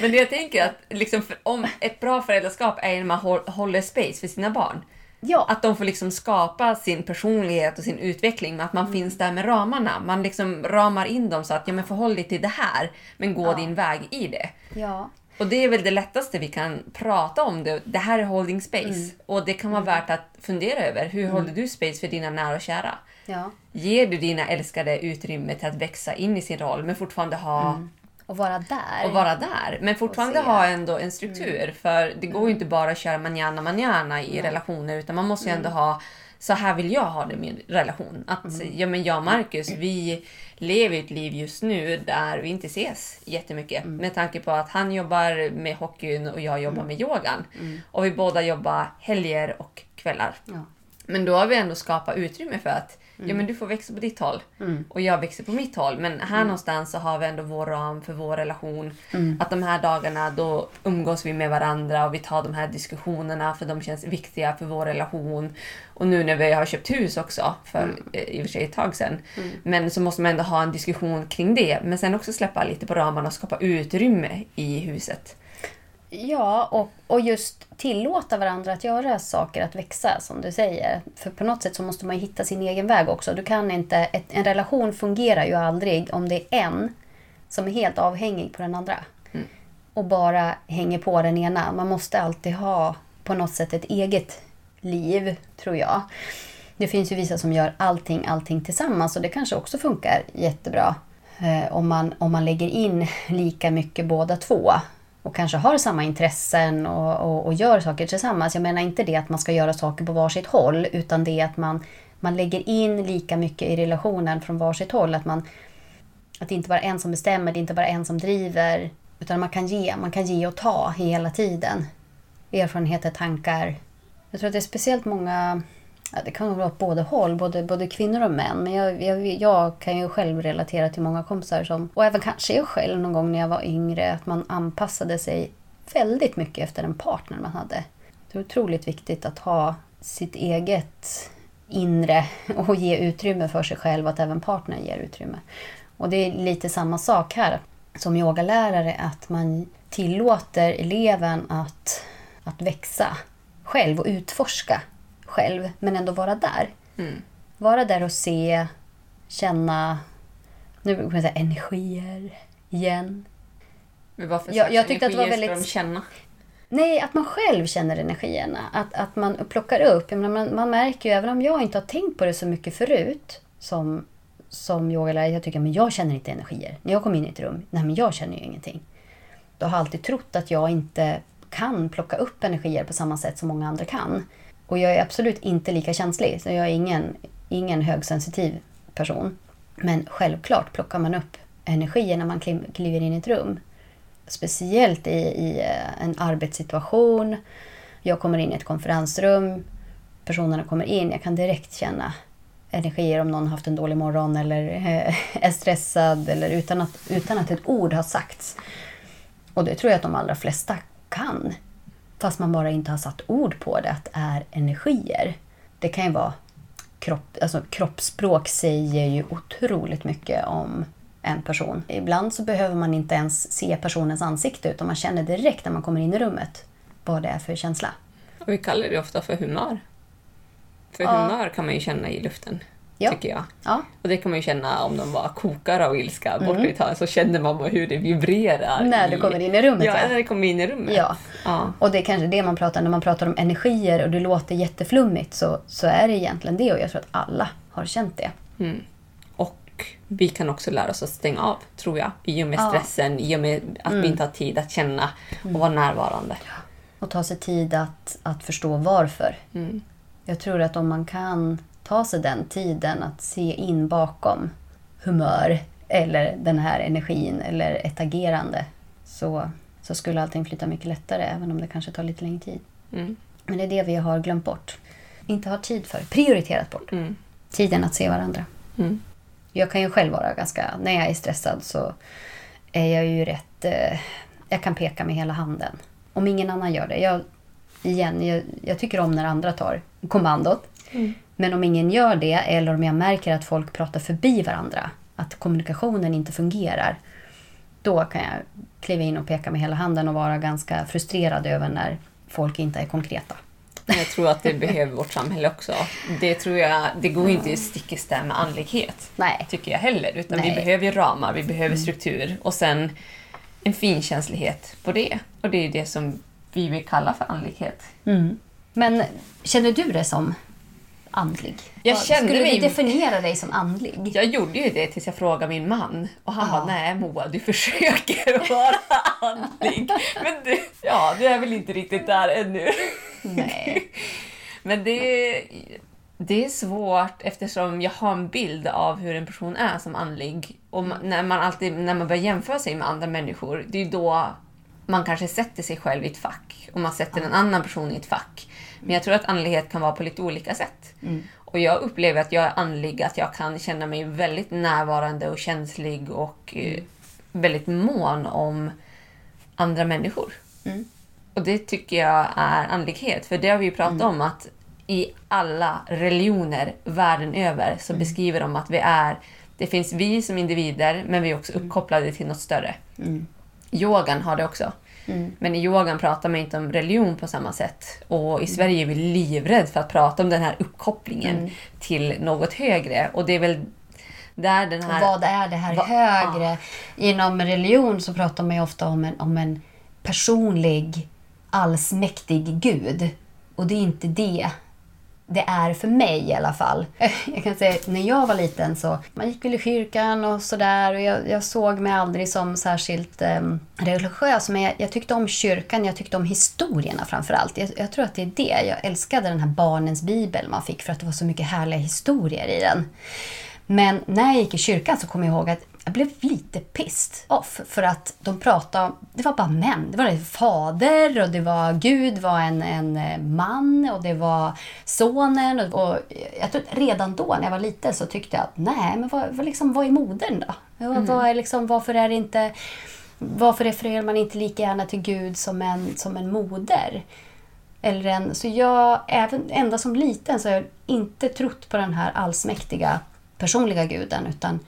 Men det jag tänker att liksom för, om ett bra föräldraskap är när man håll- håller space för sina barn. Ja. Att de får liksom skapa sin personlighet och sin utveckling att man finns där med ramarna. Man liksom ramar in dem så att ja, men förhåll dig till det här, men gå din väg i det. ja. Och det är väl det lättaste vi kan prata om. Det, det här är holding space. Och det kan vara värt att fundera över. Hur håller du space för dina nära och kära? ja. Ger du dina älskade utrymme till att växa in i sin roll men fortfarande ha Och vara där. och vara där. Men fortfarande. Mm. ha ändå en struktur. För det går ju inte bara att köra manana manana i relationer utan man måste ju ändå Mm. ha så här vill jag ha det i min relation. Att ja, men jag och Marcus, vi lever ett liv just nu där vi inte ses jättemycket. Mm. Med tanke på att han jobbar med hockeyn och jag jobbar med yogan. Mm. Och vi båda jobbar helger och kvällar. Ja. Men då har vi ändå skapat utrymme för att Ja men du får växa på ditt håll. Mm. Och jag växer på mitt håll. Men här någonstans så har vi ändå vår ram för vår relation. Att de här dagarna då umgås vi med varandra och vi tar de här diskussionerna för de känns viktiga för vår relation. Och nu när vi har köpt hus också, för eh, i och för sig ett tag sedan. Men så måste man ändå ha en diskussion kring det. Men sen också släppa lite på ramarna och skapa utrymme i huset. Ja, och, och just tillåta varandra att göra saker, att växa som du säger. För på något sätt så måste man hitta sin egen väg också. Du kan inte, ett, en relation fungerar ju aldrig om det är en som är helt avhängig på den andra. Och bara hänger på den ena. Man måste alltid ha på något sätt ett eget liv, tror jag. Det finns ju vissa som gör allting, allting tillsammans och det kanske också funkar jättebra. Eh, om, man, om man lägger in lika mycket båda två och kanske har samma intressen och, och, och gör saker tillsammans. Jag menar inte det att man ska göra saker på varsitt håll utan det att man, man lägger in lika mycket i relationen från varsitt håll. Att, man, att det inte bara är en som bestämmer, det är inte bara en som driver. Utan man kan ge, man kan ge och ta hela tiden. Erfarenheter, tankar. Jag tror att det är speciellt många Ja, det kan vara åt båda håll, både, både kvinnor och män. Men jag, jag, jag kan ju själv relatera till många kompisar som, och även kanske jag själv någon gång när jag var yngre, att man anpassade sig väldigt mycket efter den partner man hade. Det är otroligt viktigt att ha sitt eget inre <laughs> och ge utrymme för sig själv, att även partnern ger utrymme. Och det är lite samma sak här som yogalärare, att man tillåter eleven att, att växa själv och utforska själv, men ändå vara där. Mm. Vara där och se, känna, nu kan jag säga energier igen. Men vad för Jag- jag tyckte att det var energier ska väldigt- de känna? Nej, att man själv känner energierna. Att, att man plockar upp. Menar, man, man märker ju, även om jag inte har tänkt på det så mycket förut som, som yogalärare, jag tycker men jag känner inte energier. När jag kommer in i ett rum, nej men jag känner ju ingenting. Då har jag alltid trott att jag inte kan plocka upp energier på samma sätt som många andra kan. Och jag är absolut inte lika känslig, så jag är ingen, ingen högsensitiv person. Men självklart plockar man upp energier när man kliver in i ett rum. Speciellt i, i eh, en arbetssituation. Jag kommer in i ett konferensrum. Personerna kommer in. Jag kan direkt känna energier om någon har haft en dålig morgon eller eh, <laughs> är stressad eller utan att, utan att ett ord har sagts. Och det tror jag att de allra flesta kan. Fast man bara inte har satt ord på det, är energier. Det kan ju vara kropp, alltså kroppsspråk säger ju otroligt mycket om en person. Ibland så behöver man inte ens se personens ansikte utan man känner direkt när man kommer in i rummet vad det är för känsla. Och vi kallar det ofta för humör. För Ja. humör kan man ju känna i luften, Ja. tycker jag. Ja, Och det kan man ju känna om de bara kokar av ilska borta i Italien, så känner man hur det vibrerar. när i... du kommer in i rummet. Ja, när det kommer in i rummet. Ja. ja. Och det är kanske det man pratar när man pratar om energier och det låter jätteflummigt så, så är det egentligen det och jag tror att alla har känt det. Mm. Och vi kan också lära oss att stänga av, tror jag. I och med stressen, i och med att vi inte har tid att känna och vara närvarande. Och ta sig tid att, att förstå varför. Mm. Jag tror att om man kan ta sig den tiden att se in bakom humör eller den här energin eller ett agerande så, så skulle allting flytta mycket lättare även om det kanske tar lite längre tid. Mm. Men det är det vi har glömt bort. Inte har tid för. Prioriterat bort. Mm. Tiden att se varandra. Mm. Jag kan ju själv vara ganska... När jag är stressad så är jag ju rätt... Eh, jag kan peka med hela handen. Om ingen annan gör det. Jag, igen, jag, jag tycker om när andra tar kommandot. Mm. Men om ingen gör det eller om jag märker att folk pratar förbi varandra, att kommunikationen inte fungerar, då kan jag kliva in och peka med hela handen och vara ganska frustrerad över när folk inte är konkreta. Jag tror att det behöver vårt samhälle också. Det tror jag, det går inte stick i stäv med andlighet. Nej. Tycker jag heller. Utan Nej. vi behöver ramar, vi behöver struktur och sen en finkänslighet på det. Och det är det som vi vill kalla för andlighet. Men känner du dig som andlig? Jag Vad- kände Skulle mig- du definiera dig som andlig? Jag gjorde ju det tills jag frågade min man och han Ja. bara nej Moa, du <laughs> försöker vara andlig. Men du, ja, du är väl inte riktigt där ännu. Nej. <laughs> Men det, det är svårt eftersom jag har en bild av hur en person är som andlig. Och när man, alltid, när man börjar jämföra sig med andra människor, det är då man kanske sätter sig själv i ett fack och man sätter en annan person i ett fack. Men jag tror att andlighet kan vara på lite olika sätt. Och jag upplever att jag är andlig, att jag kan känna mig väldigt närvarande och känslig och eh, väldigt mån om andra människor. Mm. Och det tycker jag är andlighet. För det har vi ju pratat om att i alla religioner världen över så beskriver de att vi är, det finns vi som individer men vi är också uppkopplade till något större. Mm. Yogan har det också. Mm. Men i yogan pratar man inte om religion på samma sätt. Och i Sverige är vi livrädda för att prata om den här uppkopplingen Mm. till något högre. Och det är väl där den här... vad är det här Vad- högre? Inom religion så pratar man ju ofta om en, om en personlig, allsmäktig gud. Och det är inte det det är för mig i alla fall. <laughs> Jag kan säga när jag var liten så man gick väl i kyrkan och sådär och jag, jag såg mig aldrig som särskilt eh, religiös men jag, jag tyckte om kyrkan, jag tyckte om historierna framförallt. Jag, jag tror att det är det. Jag älskade den här barnens bibel man fick för att det var så mycket härliga historier i den. Men när jag gick i kyrkan så kom jag ihåg att jag blev lite pissed off för att de pratade, det var bara män. Det var en fader och det var Gud var en, en eh, man och det var sonen. Och, och jag tror redan då när jag var liten så tyckte jag att nej, men vad, vad, liksom, vad är modern då? Vad, vad är liksom, varför är det inte varför refererar man inte lika gärna till Gud som en, som en moder? Eller en, så jag, även, ända som liten så har jag inte trott på den här allsmäktiga personliga guden utan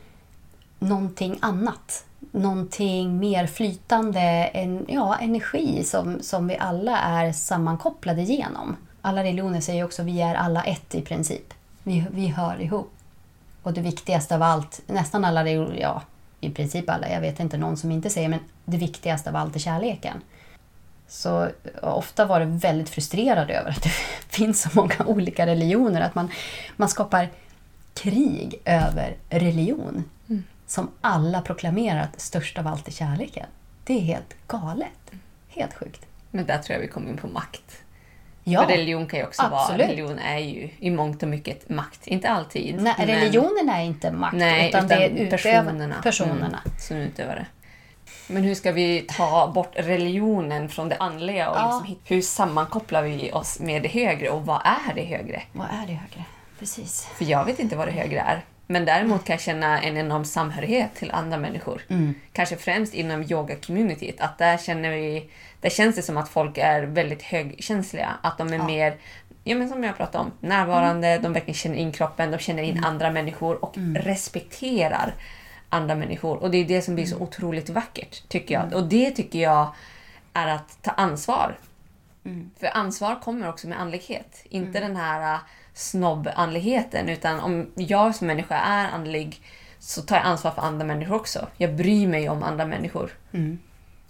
någonting annat. Någonting mer flytande, en, ja, energi som, som vi alla är sammankopplade genom. Alla religioner säger också att vi är alla ett i princip. Vi, vi hör ihop. Och det viktigaste av allt, nästan alla religioner, ja i princip alla, jag vet inte någon som inte säger, men det viktigaste av allt är kärleken. Så ofta var det väldigt frustrerad över att det <laughs> finns så många olika religioner, att man, man skapar krig över religion. Mm. Som alla proklamerar att störst av allt är kärleken. Det är helt galet. Helt sjukt. Men där tror jag vi kommer in på makt. Ja, För religion kan ju också vara... absolut. Religion är ju i mångt och mycket makt. Inte alltid. nej, men- religionen är inte makt, Nej, utan, utan, det är personerna. personerna. Mm, som utövar det. Men hur ska vi ta bort religionen från det andliga? Och Ja. liksom, hur sammankopplar vi oss med det högre? Och vad är det högre? Vad är det högre? Precis. För jag vet inte vad det högre är. Men däremot kan jag känna en enorm samhörighet till andra människor. Mm. Kanske främst inom yoga-communityt. Att där känner vi... Där känns det som att folk är väldigt högkänsliga. Att de är Ja. mer, ja men som jag pratade om, närvarande, de verkligen känner in kroppen, de känner in andra människor och respekterar andra människor. Och det är det som blir så otroligt vackert, tycker jag. Och det tycker jag är att ta ansvar. För ansvar kommer också med andlighet. Inte den här snobb-andligheten. Utan om jag som människa är andlig så tar jag ansvar för andra människor också. Jag bryr mig om andra människor. Mm.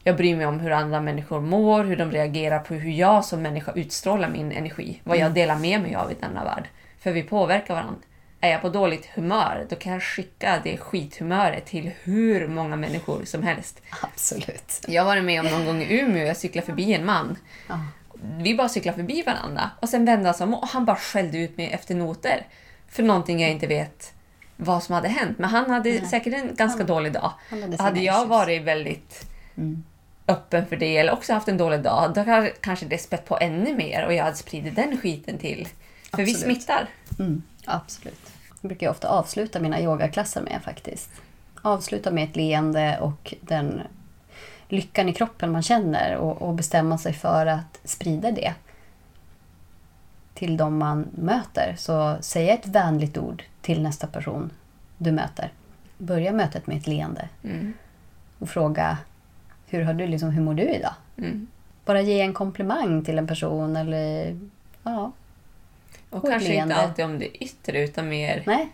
Jag bryr mig om hur andra människor mår, hur de reagerar på hur jag som människa utstrålar min energi. Vad jag delar med mig av i denna värld. För vi påverkar varandra. Är jag på dåligt humör, då kan jag skicka det skithumöret till hur många människor som helst. Absolut. Jag varit med om någon gång i Umeå, jag cyklade förbi en man. Ja. Vi bara cyklade förbi varandra och sen vände han sig om och han bara skällde ut mig efter noter. För någonting jag inte vet vad som hade hänt. Men han hade säkert en ganska dålig dag. Han hade Hade jag issues. varit väldigt Mm. öppen för det eller också haft en dålig dag, då kanske det spett på ännu mer och jag hade spridit den skiten till. För vi Absolut. smittar. Mm, absolut. Jag brukar ofta avsluta mina yogaklasser med faktiskt. Avsluta med ett leende och den lyckan i kroppen man känner och, och bestämma sig för att sprida det till de man möter. Så säga ett vänligt ord till nästa person du möter. Börja mötet med ett leende Mm. och fråga hur, har du, liksom, hur mår du idag? Mm. Bara ge en komplimang till en person eller ja, Och kanske leende. inte alltid om det yttre utan mer nej,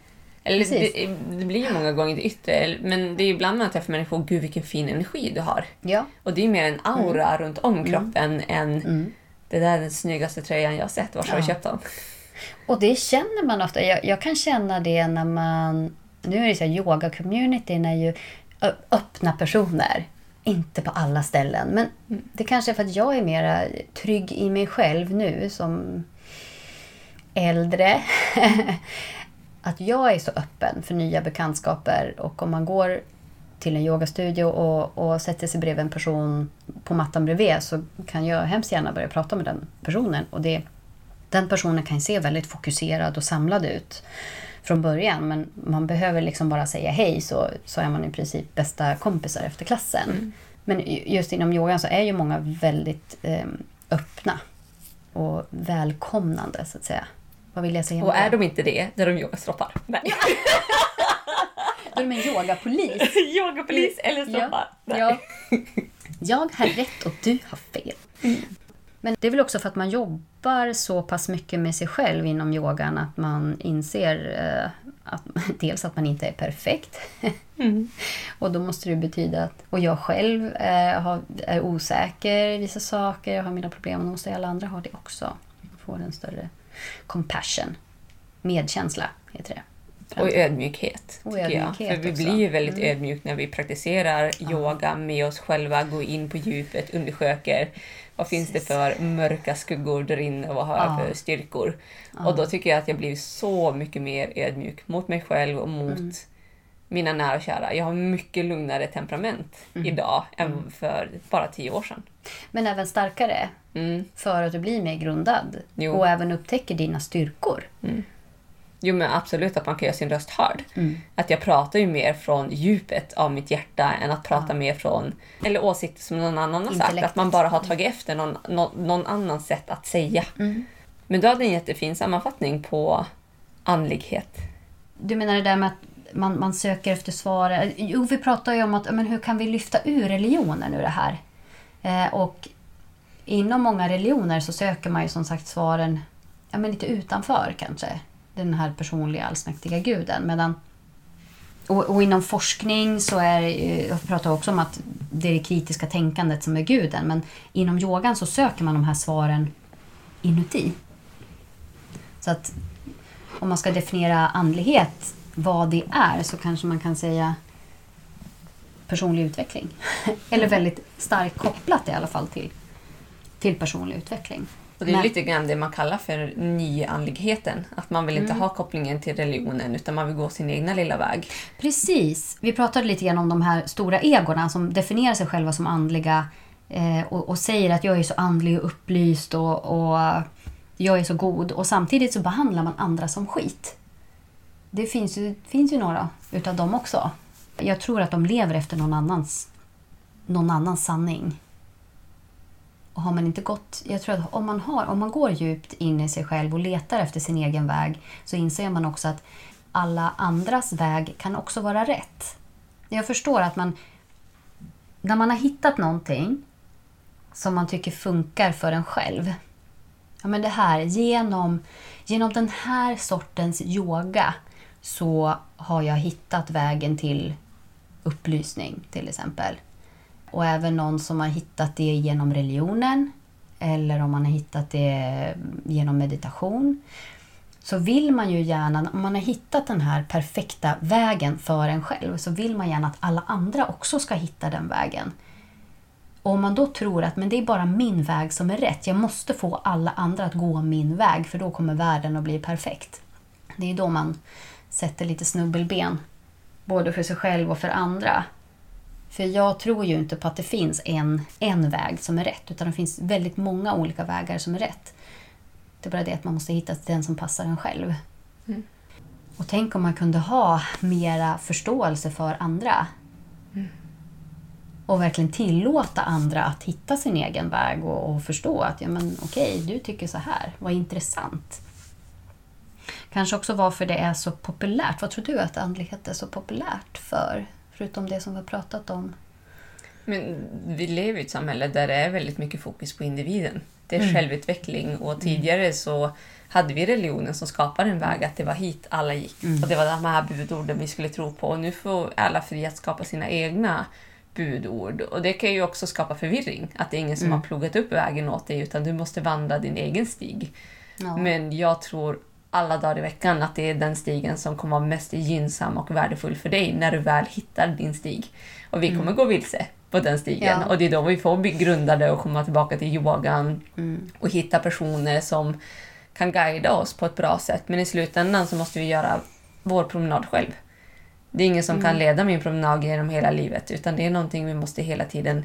Eller det, det blir ju många gånger det yttre, men det är ju ibland man träffar människor gud vilken fin energi du har. ja. Och det är mer en aura runt om kroppen än Mm. det där är den snyggaste tröjan jag har sett, var har du Ja. köpt den? Och det känner man ofta. Jag, jag kan känna det när man... Nu är det så här, yoga-communityn är ju öppna personer. Inte på alla ställen. Men det kanske är för att jag är mer trygg i mig själv nu som äldre. <laughs> att jag är så öppen för nya bekantskaper. Och om man går till en yogastudio och, och sätter sig bredvid en person på mattan bredvid så kan jag hemskt gärna börja prata med den personen. Och det Den personen kan se väldigt fokuserad och samlad ut från början men man behöver liksom bara säga hej så, så är man i princip bästa kompisar efter klassen. Mm. Men just inom yogan så är ju många väldigt eh, öppna och välkomnande så att säga. Vad vill jag säga Och är de inte det, då är de yogastroppar. Nej. <laughs> Då är de en yogapolis. <laughs> Yogapolis eller stroppar. Nej. Ja. Jag har rätt och du har fel. Men det är väl också för att man jobbar så pass mycket med sig själv inom yogan att man inser eh, att, <laughs> dels att man inte är perfekt. Mm. Och då måste det betyda att och jag själv eh, är osäker i vissa saker, jag har mina problem och då måste alla andra ha det också. Få en större compassion. Medkänsla heter det. Och ödmjukhet. Och ödmjukhet jag. För vi också. blir ju väldigt ödmjuka när vi praktiserar yoga med oss själva, går in på djupet, undersöker vad finns det för mörka skuggor där inne och vad har jag Ja. för styrkor. Och då tycker jag att jag blir så mycket mer ödmjuk mot mig själv och mot Mm. Mina nära och kära. Jag har mycket lugnare temperament Mm. idag än för bara tio år sedan. Men även starkare Mm. för att du blir mer grundad. Jo. Och även upptäcker dina styrkor. Jo men absolut att man kan göra sin röst hörd. Mm. Att jag pratar ju mer från djupet av mitt hjärta än att prata mer från, eller åsikter som någon annan har sagt. Att man bara har tagit efter någon, någon, någon annans sätt att säga. Men du hade en jättefin sammanfattning på andlighet. Du menar det där med att man, man söker efter svar. Eh, jo, vi pratar ju om att men hur kan vi lyfta ur religionen ur det här? Eh, och inom många religioner så söker man ju som sagt svaren ja, men lite utanför kanske. Den här personliga allsmäktiga guden. Medan, och, och inom forskning så är eh, jag pratar också om att det är det kritiska tänkandet som är guden. Men inom yogan så söker man de här svaren inuti. Så att om man ska definiera andlighet, vad det är, så kanske man kan säga personlig utveckling. <laughs> Eller väldigt starkt kopplat i alla fall till, till personlig utveckling. Och det är Men- lite grann det man kallar för nyandligheten. Att man vill inte ha kopplingen till religionen utan man vill gå sin egna lilla väg. Precis. Vi pratade lite grann om de här stora egorna som definierar sig själva som andliga eh, och, och säger att jag är så andlig och upplyst och, och jag är så god. Och samtidigt så behandlar man andra som skit. Det finns ju, finns ju några utav dem också. Jag tror att de lever efter någon annans, någon annans sanning. Och har man inte gått... Jag tror att om man, har, om man går djupt in i sig själv och letar efter sin egen väg så inser man också att alla andras väg kan också vara rätt. Jag förstår att man... När man har hittat någonting som man tycker funkar för en själv. Ja, men det här, genom, genom den här sortens yoga så har jag hittat vägen till upplysning till exempel. Och även någon som har hittat det genom religionen eller om man har hittat det genom meditation. Så vill man ju gärna, om man har hittat den här perfekta vägen för en själv, så vill man gärna att alla andra också ska hitta den vägen. Och om man då tror att men det är bara min väg som är rätt, jag måste få alla andra att gå min väg för då kommer världen att bli perfekt. Det är då man sätter lite snubbelben, både för sig själv och för andra. För jag tror ju inte på att det finns en, en väg som är rätt, utan det finns väldigt många olika vägar som är rätt. Det är bara det att man måste hitta den som passar en själv. Och tänk om man kunde ha mera förståelse för andra. Och verkligen tillåta andra att hitta sin egen väg och, och förstå att ja, men, okej, du tycker så här, vad intressant. Kanske också varför det är så populärt. Vad tror du att andlighet är så populärt för? Förutom det som vi har pratat om. Men vi lever i ett samhälle där det är väldigt mycket fokus på individen. Det är självutveckling och tidigare så hade vi religionen som skapade en väg att det var hit alla gick. Och det var de här budorden vi skulle tro på. Och nu får alla fri att skapa sina egna budord. Och det kan ju också skapa förvirring. Att det är ingen som har plogat upp vägen åt dig utan du måste vandra din egen stig. Ja. Men jag tror alla dagar i veckan att det är den stigen som kommer vara mest gynnsam och värdefull för dig när du väl hittar din stig. Och vi kommer gå vilse på den stigen. Mm. Ja. Och det är då vi får bli grundade och komma tillbaka till yogan Mm. och hitta personer som kan guida oss på ett bra sätt. Men i slutändan så måste vi göra vår promenad själv. Det är ingen som Mm. kan leda min promenad genom hela livet utan det är någonting vi måste hela tiden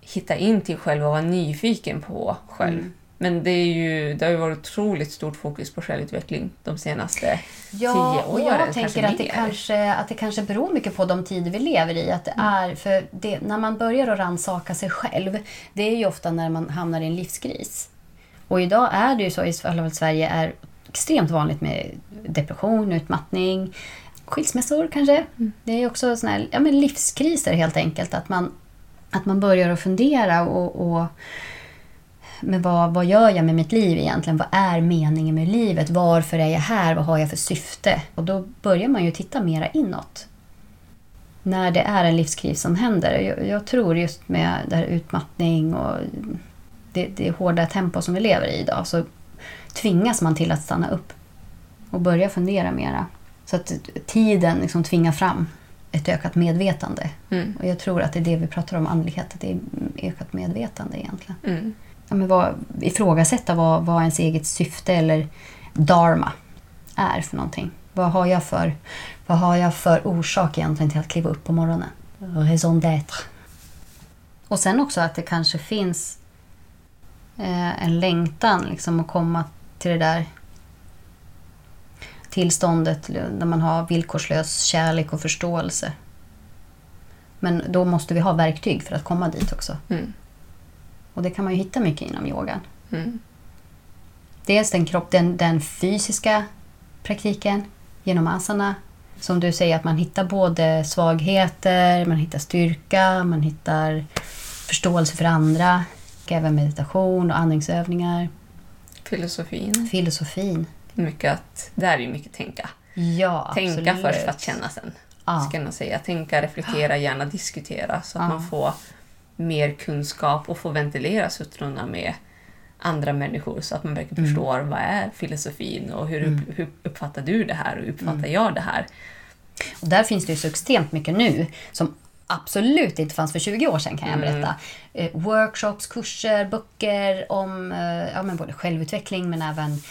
hitta in till själv och vara nyfiken på själv. Mm. Men det, är ju, det har ju varit otroligt stort fokus på självutveckling de senaste Ja, tio och åren. jag tänker att det, kanske, att det kanske beror mycket på de tider vi lever i. Att det Mm. är, för det, när man börjar att rannsaka sig själv, det är ju ofta när man hamnar i en livskris. Och idag är det ju så, i alla fall Sverige, är extremt vanligt med depression, utmattning, skilsmässor kanske. Det är också såna här, ja, men livskriser helt enkelt. Att man, att man börjar att fundera och, och men vad, vad gör jag med mitt liv egentligen? Vad är meningen med livet? Varför är jag här? Vad har jag för syfte? Och då börjar man ju titta mera inåt. När det är en livskris som händer. Jag, jag tror just med det här utmattning och det, det hårda tempo som vi lever i idag så tvingas man till att stanna upp och börja fundera mera. Så att tiden liksom tvingar fram ett ökat medvetande. Mm. Och jag tror att det är det vi pratar om, andlighet, att det är ökat medvetande egentligen Mm. Ja, men vad, ifrågasätta vad, vad ens eget syfte eller dharma är för någonting. Vad har jag för, vad har jag för orsak egentligen till att kliva upp på morgonen? Raison d'être. Och sen också att det kanske finns eh, en längtan liksom att komma till det där tillståndet där man har villkorslös kärlek och förståelse. Men då måste vi ha verktyg för att komma dit också. Mm. Och det kan man ju hitta mycket inom yogan. Mm. Dels den, kropp, den, den fysiska praktiken genom asana. Som du säger, att man hittar både svagheter, man hittar styrka, man hittar förståelse för andra. Även meditation och andningsövningar. Filosofin. Filosofin. Mycket att, där är ju mycket tänka. Ja, Tänka absolut. först för att känna sen. Ja. Ska jag säga. Tänka, reflektera, gärna diskutera så att Ja. man får mer kunskap och får ventilera suttrorna med andra människor så att man verkligen Mm. förstår vad är filosofin och hur, upp, hur uppfattar du det här och hur uppfattar Mm. jag det här? Och där finns det ju så extremt mycket nu som absolut inte fanns för 20 år sedan kan jag Mm. berätta. Eh, workshops, kurser, böcker om eh, ja, men både självutveckling men även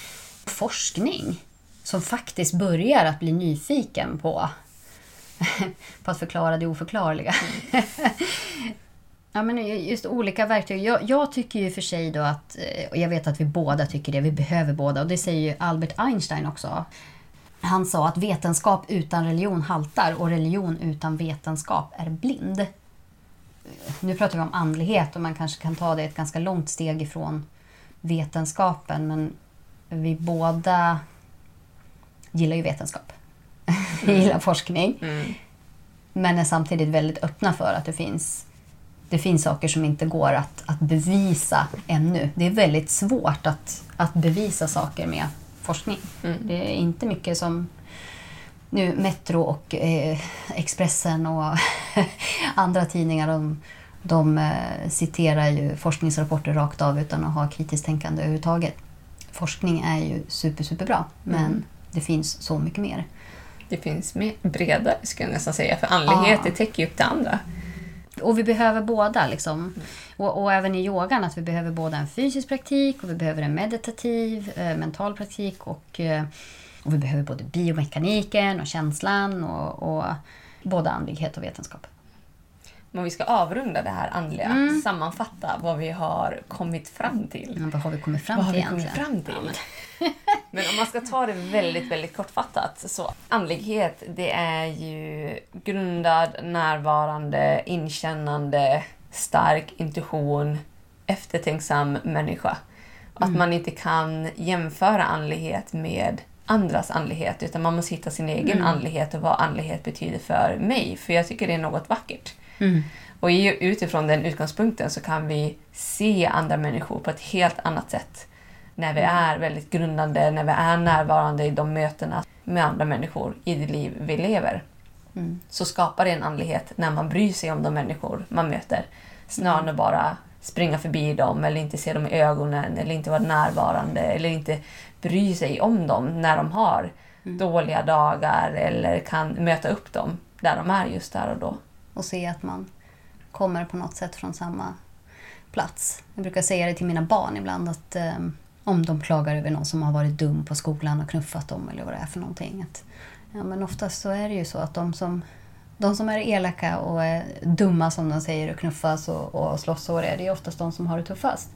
forskning. Som faktiskt börjar att bli nyfiken på, <laughs> på att förklara det oförklarliga. <laughs> Ja, men just olika verktyg. Jag, jag tycker ju för sig då att, eh, och jag vet att vi båda tycker det, vi behöver båda. Och det säger ju Albert Einstein också. Han sa att vetenskap utan religion haltar och religion utan vetenskap är blind. Nu pratar vi om andlighet och man kanske kan ta det ett ganska långt steg ifrån vetenskapen. Men vi båda gillar ju vetenskap. <laughs> Vi gillar forskning. Mm. Men är samtidigt väldigt öppna för att det finns, det finns saker som inte går att, att bevisa ännu. Det är väldigt svårt att, att bevisa saker med forskning. Mm. Det är inte mycket som nu Metro och eh, Expressen och <laughs> andra tidningar de, de eh, citerar ju forskningsrapporter rakt av utan att ha kritiskt tänkande överhuvudtaget. Forskning är ju super, superbra men Mm. det finns så mycket mer. Det finns mer bredare skulle jag nästan säga. För andlighet Ja. det täcker ju upp det andra. Och vi behöver båda. Liksom. Och, och även i yogan att vi behöver både en fysisk praktik och vi behöver en meditativ, eh, mental praktik och, eh, och vi behöver både biomekaniken och känslan och, och både andlighet och vetenskap. Men vi ska avrunda det här andliga, Mm. sammanfatta vad vi har kommit fram till. Men vad har vi kommit fram Vad har till vi kommit fram till? Men om man ska ta det väldigt, väldigt kortfattat så andlighet det är ju grundad, närvarande, inkännande, stark intuition, eftertänksam människa. Att man inte kan jämföra andlighet med andras andlighet utan man måste hitta sin egen andlighet och vad andlighet betyder för mig. För jag tycker det är något vackert. Mm. Och utifrån den utgångspunkten så kan vi se andra människor på ett helt annat sätt. När vi är väldigt grundande, när vi är närvarande i de mötena med andra människor i det liv vi lever. Mm. Så skapar det en andlighet när man bryr sig om de människor man möter. Snarare än att bara springa förbi dem eller inte se dem i ögonen eller inte vara närvarande eller inte bry sig om dem när de har dåliga dagar eller kan möta upp dem där de är just där och då. Och se att man kommer på något sätt från samma plats. Jag brukar säga det till mina barn ibland att eh, om de klagar över någon som har varit dum på skolan och knuffat dem eller vad det är för någonting. Att, ja, men oftast så är det ju så att de som, de som är elaka och är dumma som de säger och knuffas och, och slåss och vad det är, det är oftast de som har det tuffast.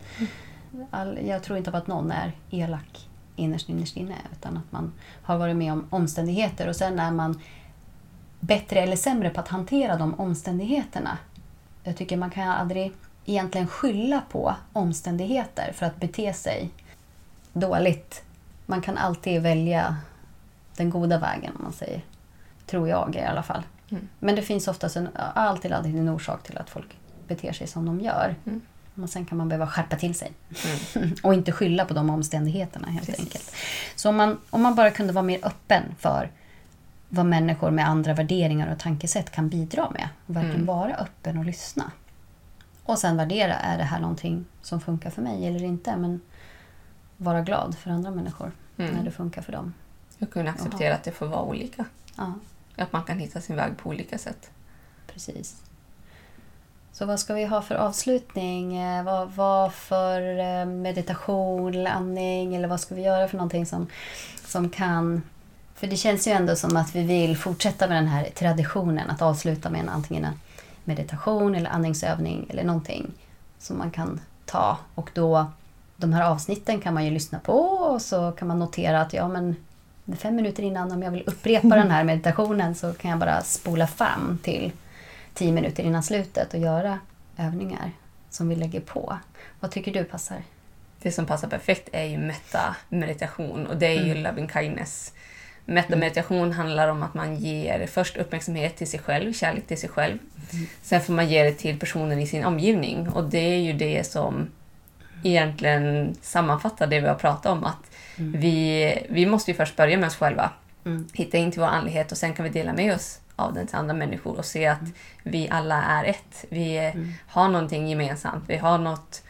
all, jag tror inte på att någon är elak innerst innerst inne. Utan att man har varit med om omständigheter och sen är man bättre eller sämre på att hantera de omständigheterna. Jag tycker man kan aldrig egentligen skylla på omständigheter för att bete sig dåligt. Man kan alltid välja den goda vägen om man säger. Tror jag i alla fall. Mm. Men det finns oftast en, alltid, alltid en orsak till att folk beter sig som de gör. Mm. Men sen kan man behöva skärpa till sig. Mm. <laughs> och inte skylla på de omständigheterna helt Precis. enkelt. Så om man, om man bara kunde vara mer öppen för vad människor med andra värderingar och tankesätt kan bidra med. Och verkligen Mm. vara öppen och lyssna. Och sen värdera, är det här någonting som funkar för mig eller inte? Men vara glad för andra människor Mm. när det funkar för dem. Och kunna acceptera att det får vara olika. Ja, Att man kan hitta sin väg på olika sätt. precis. Så vad ska vi ha för avslutning? Eh, Vad, vad för eh, meditation andning? Eller vad ska vi göra för någonting som, som kan... För det känns ju ändå som att vi vill fortsätta med den här traditionen att avsluta med en, antingen en meditation eller andningsövning eller någonting som man kan ta. Och då, de här avsnitten kan man ju lyssna på och så kan man notera att ja men fem minuter innan om jag vill upprepa den här <laughs> meditationen så kan jag bara spola fram till tio minuter innan slutet och göra övningar som vi lägger på. Vad tycker du passar? Det som passar perfekt är ju metta-meditation och det är ju Mm. loving kindness. Metta-meditation handlar om att man ger först uppmärksamhet till sig själv, kärlek till sig själv. Mm. Sen får man ge det till personen i sin omgivning och det är ju det som egentligen sammanfattar det vi har pratat om. Att vi, vi måste ju först börja med oss själva, Mm. hitta in till vår andlighet och sen kan vi dela med oss av den till andra människor och se att vi alla är ett. Vi Mm. har någonting gemensamt. Vi har något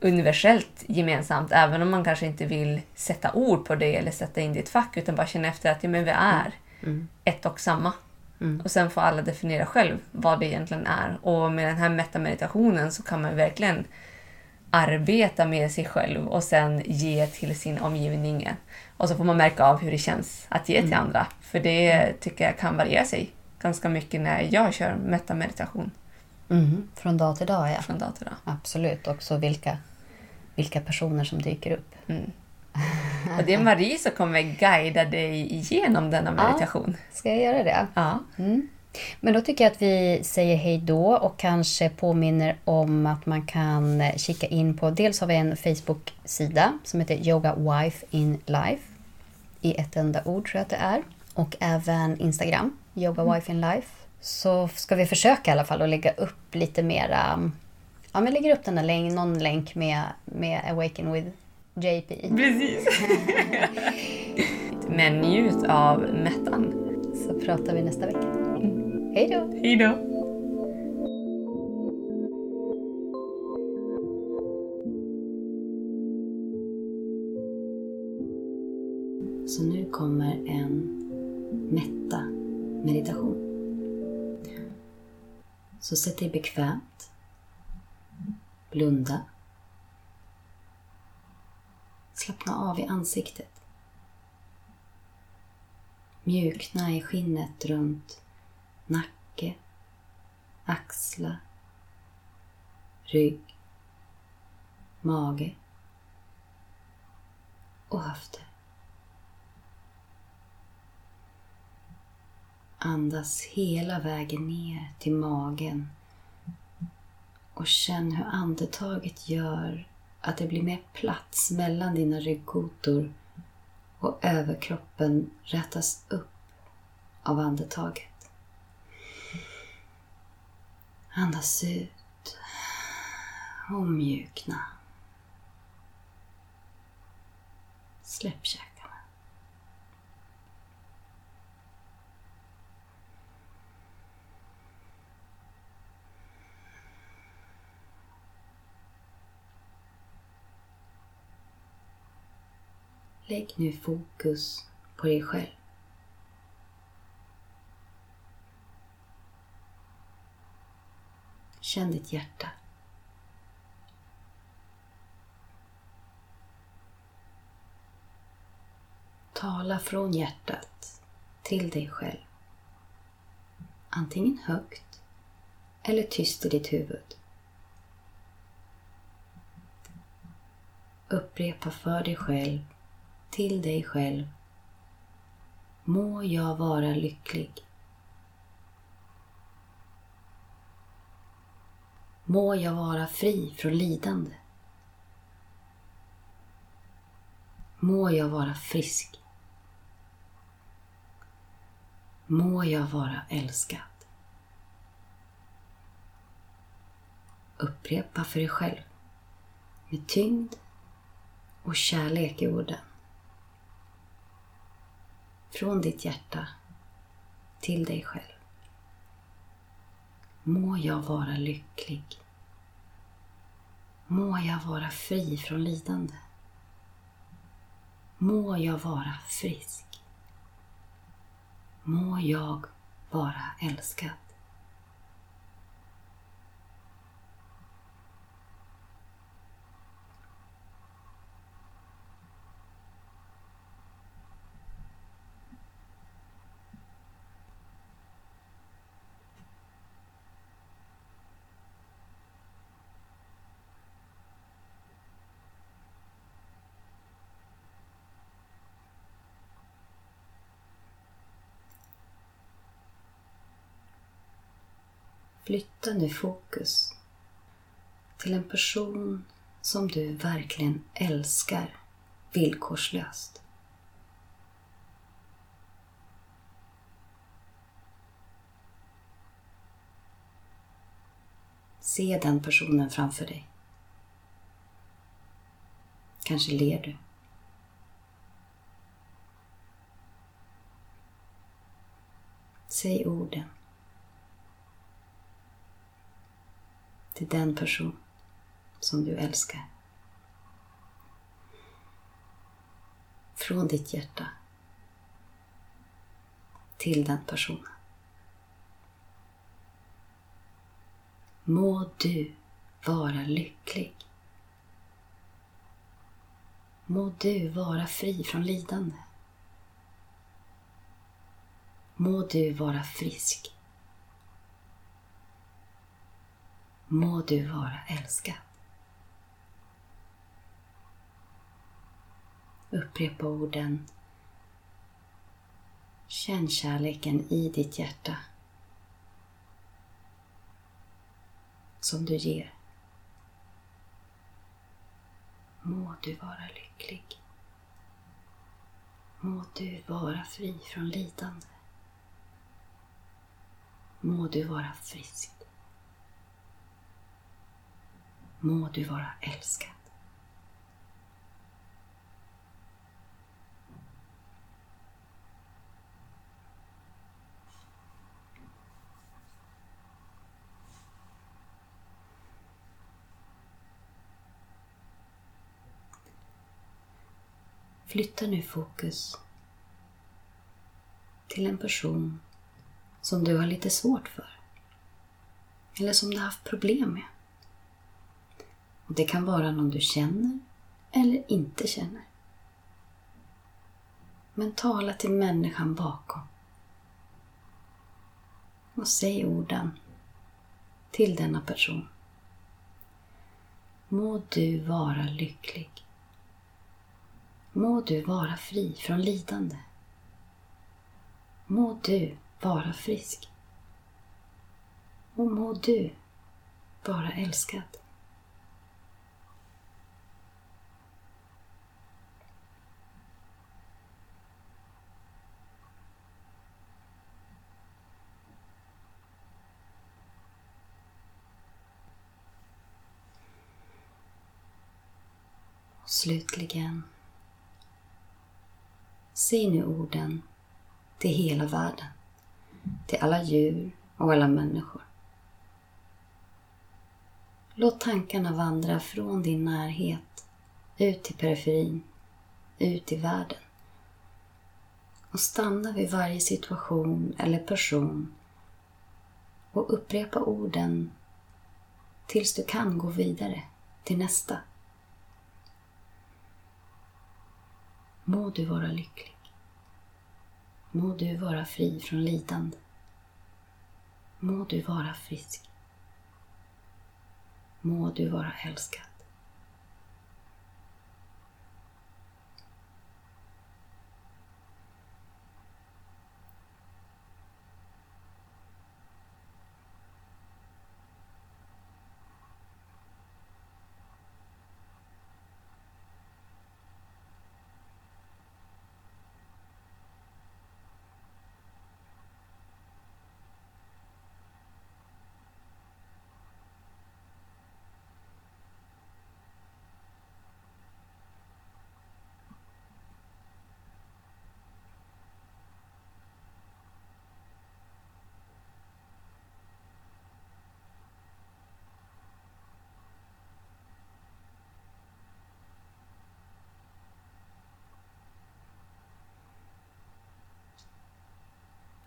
universellt gemensamt, även om man kanske inte vill sätta ord på det eller sätta in det i ett fack, utan bara känna efter att ja, men vi är Mm. ett och samma. Mm. Och sen får alla definiera själv vad det egentligen är. Och med den här metta-meditationen så kan man verkligen arbeta med sig själv och sen ge till sin omgivning. Och så får man märka av hur det känns att ge till Mm. andra. För det tycker jag kan variera sig ganska mycket när jag kör metta-meditation Mm. Från dag till dag, ja. från dag till dag. Absolut. Också vilka, vilka personer som dyker upp. Mm. <laughs> Och det är Marie som kommer guida dig igenom denna Ja. meditation. Ska jag göra det? Ja. Mm. Men då tycker jag att vi säger hej då och kanske påminner om att man kan kika in på... Dels har vi en Facebook-sida som heter Yoga Wife in Life. I ett enda ord tror jag att det är. Och även Instagram, Yoga Wife in Life. Så ska vi försöka i alla fall att lägga upp lite mera... Ja, men lägger upp den där länk, någon länk med, med Awaken with JP. Precis. <laughs> Men njut av mättan. Så pratar vi nästa vecka. Hej då! Hej då! Så nu kommer en mätta-meditation. Så sätt dig bekvämt. Blunda. Slappna av i ansiktet. Mjukna i skinnet runt nacke, axlar, rygg, mage och höfter. Andas hela vägen ner till magen och känn hur andetaget gör att det blir mer plats mellan dina ryggkotor och överkroppen rätas upp av andetaget. Andas ut och mjukna. Släpp käkarna. Lägg nu fokus på dig själv. Känn ditt hjärta. Tala från hjärtat till dig själv. Antingen högt eller tyst i ditt huvud. Upprepa för dig själv, till dig själv. Må jag vara lycklig. Må jag vara fri från lidande. Må jag vara frisk. Må jag vara älskad. Upprepa för dig själv med tyngd och kärlek i orden. Från ditt hjärta till dig själv. Må jag vara lycklig. Må jag vara fri från lidande. Må jag vara frisk. Må jag vara älskad. Flytta nu fokus till en person som du verkligen älskar villkorslöst. Se den personen framför dig. Kanske ler du. Säg orden. Till den person som du älskar. Från ditt hjärta till den personen. Må du vara lycklig. Må du vara fri från lidande. Må du vara frisk. Må du vara älskad. Upprepa orden. Känn kärleken i ditt hjärta som du ger. Må du vara lycklig. Må du vara fri från lidande. Må du vara frisk. Må du vara älskad. Flytta nu fokus till en person som du har lite svårt för. Eller som du har haft problem med. Och Det kan vara någon du känner eller inte känner. Men tala till människan bakom. Och säg orden till denna person. Må du vara lycklig. Må du vara fri från lidande. Må du vara frisk. Och må du vara älskad. Slutligen, säg nu orden till hela världen, till alla djur och alla människor. Låt tankarna vandra från din närhet ut till periferin, ut i världen. Och stanna vid varje situation eller person och upprepa orden tills du kan gå vidare till nästa. Må du vara lycklig. Må du vara fri från lidande. Må du vara frisk. Må du vara älskad.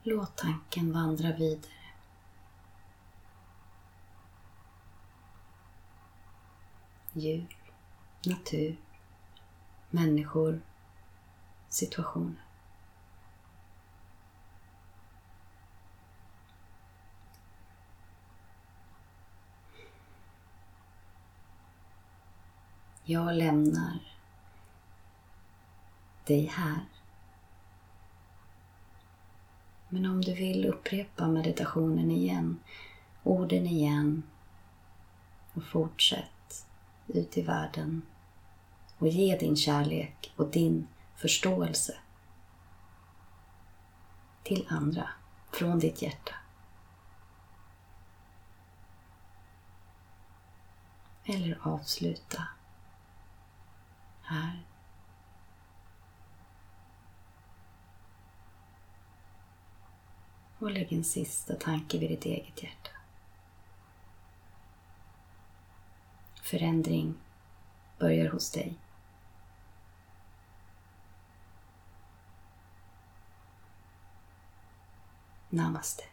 Låt tanken vandra vidare. Djur, natur, människor, situationer. Jag lämnar dig här. Men om du vill upprepa meditationen igen, orden igen och fortsätt ut i världen och ge din kärlek och din förståelse till andra från ditt hjärta. Eller avsluta här. Och lägg en sista tanke vid ditt eget hjärta. Förändring börjar hos dig. Namaste.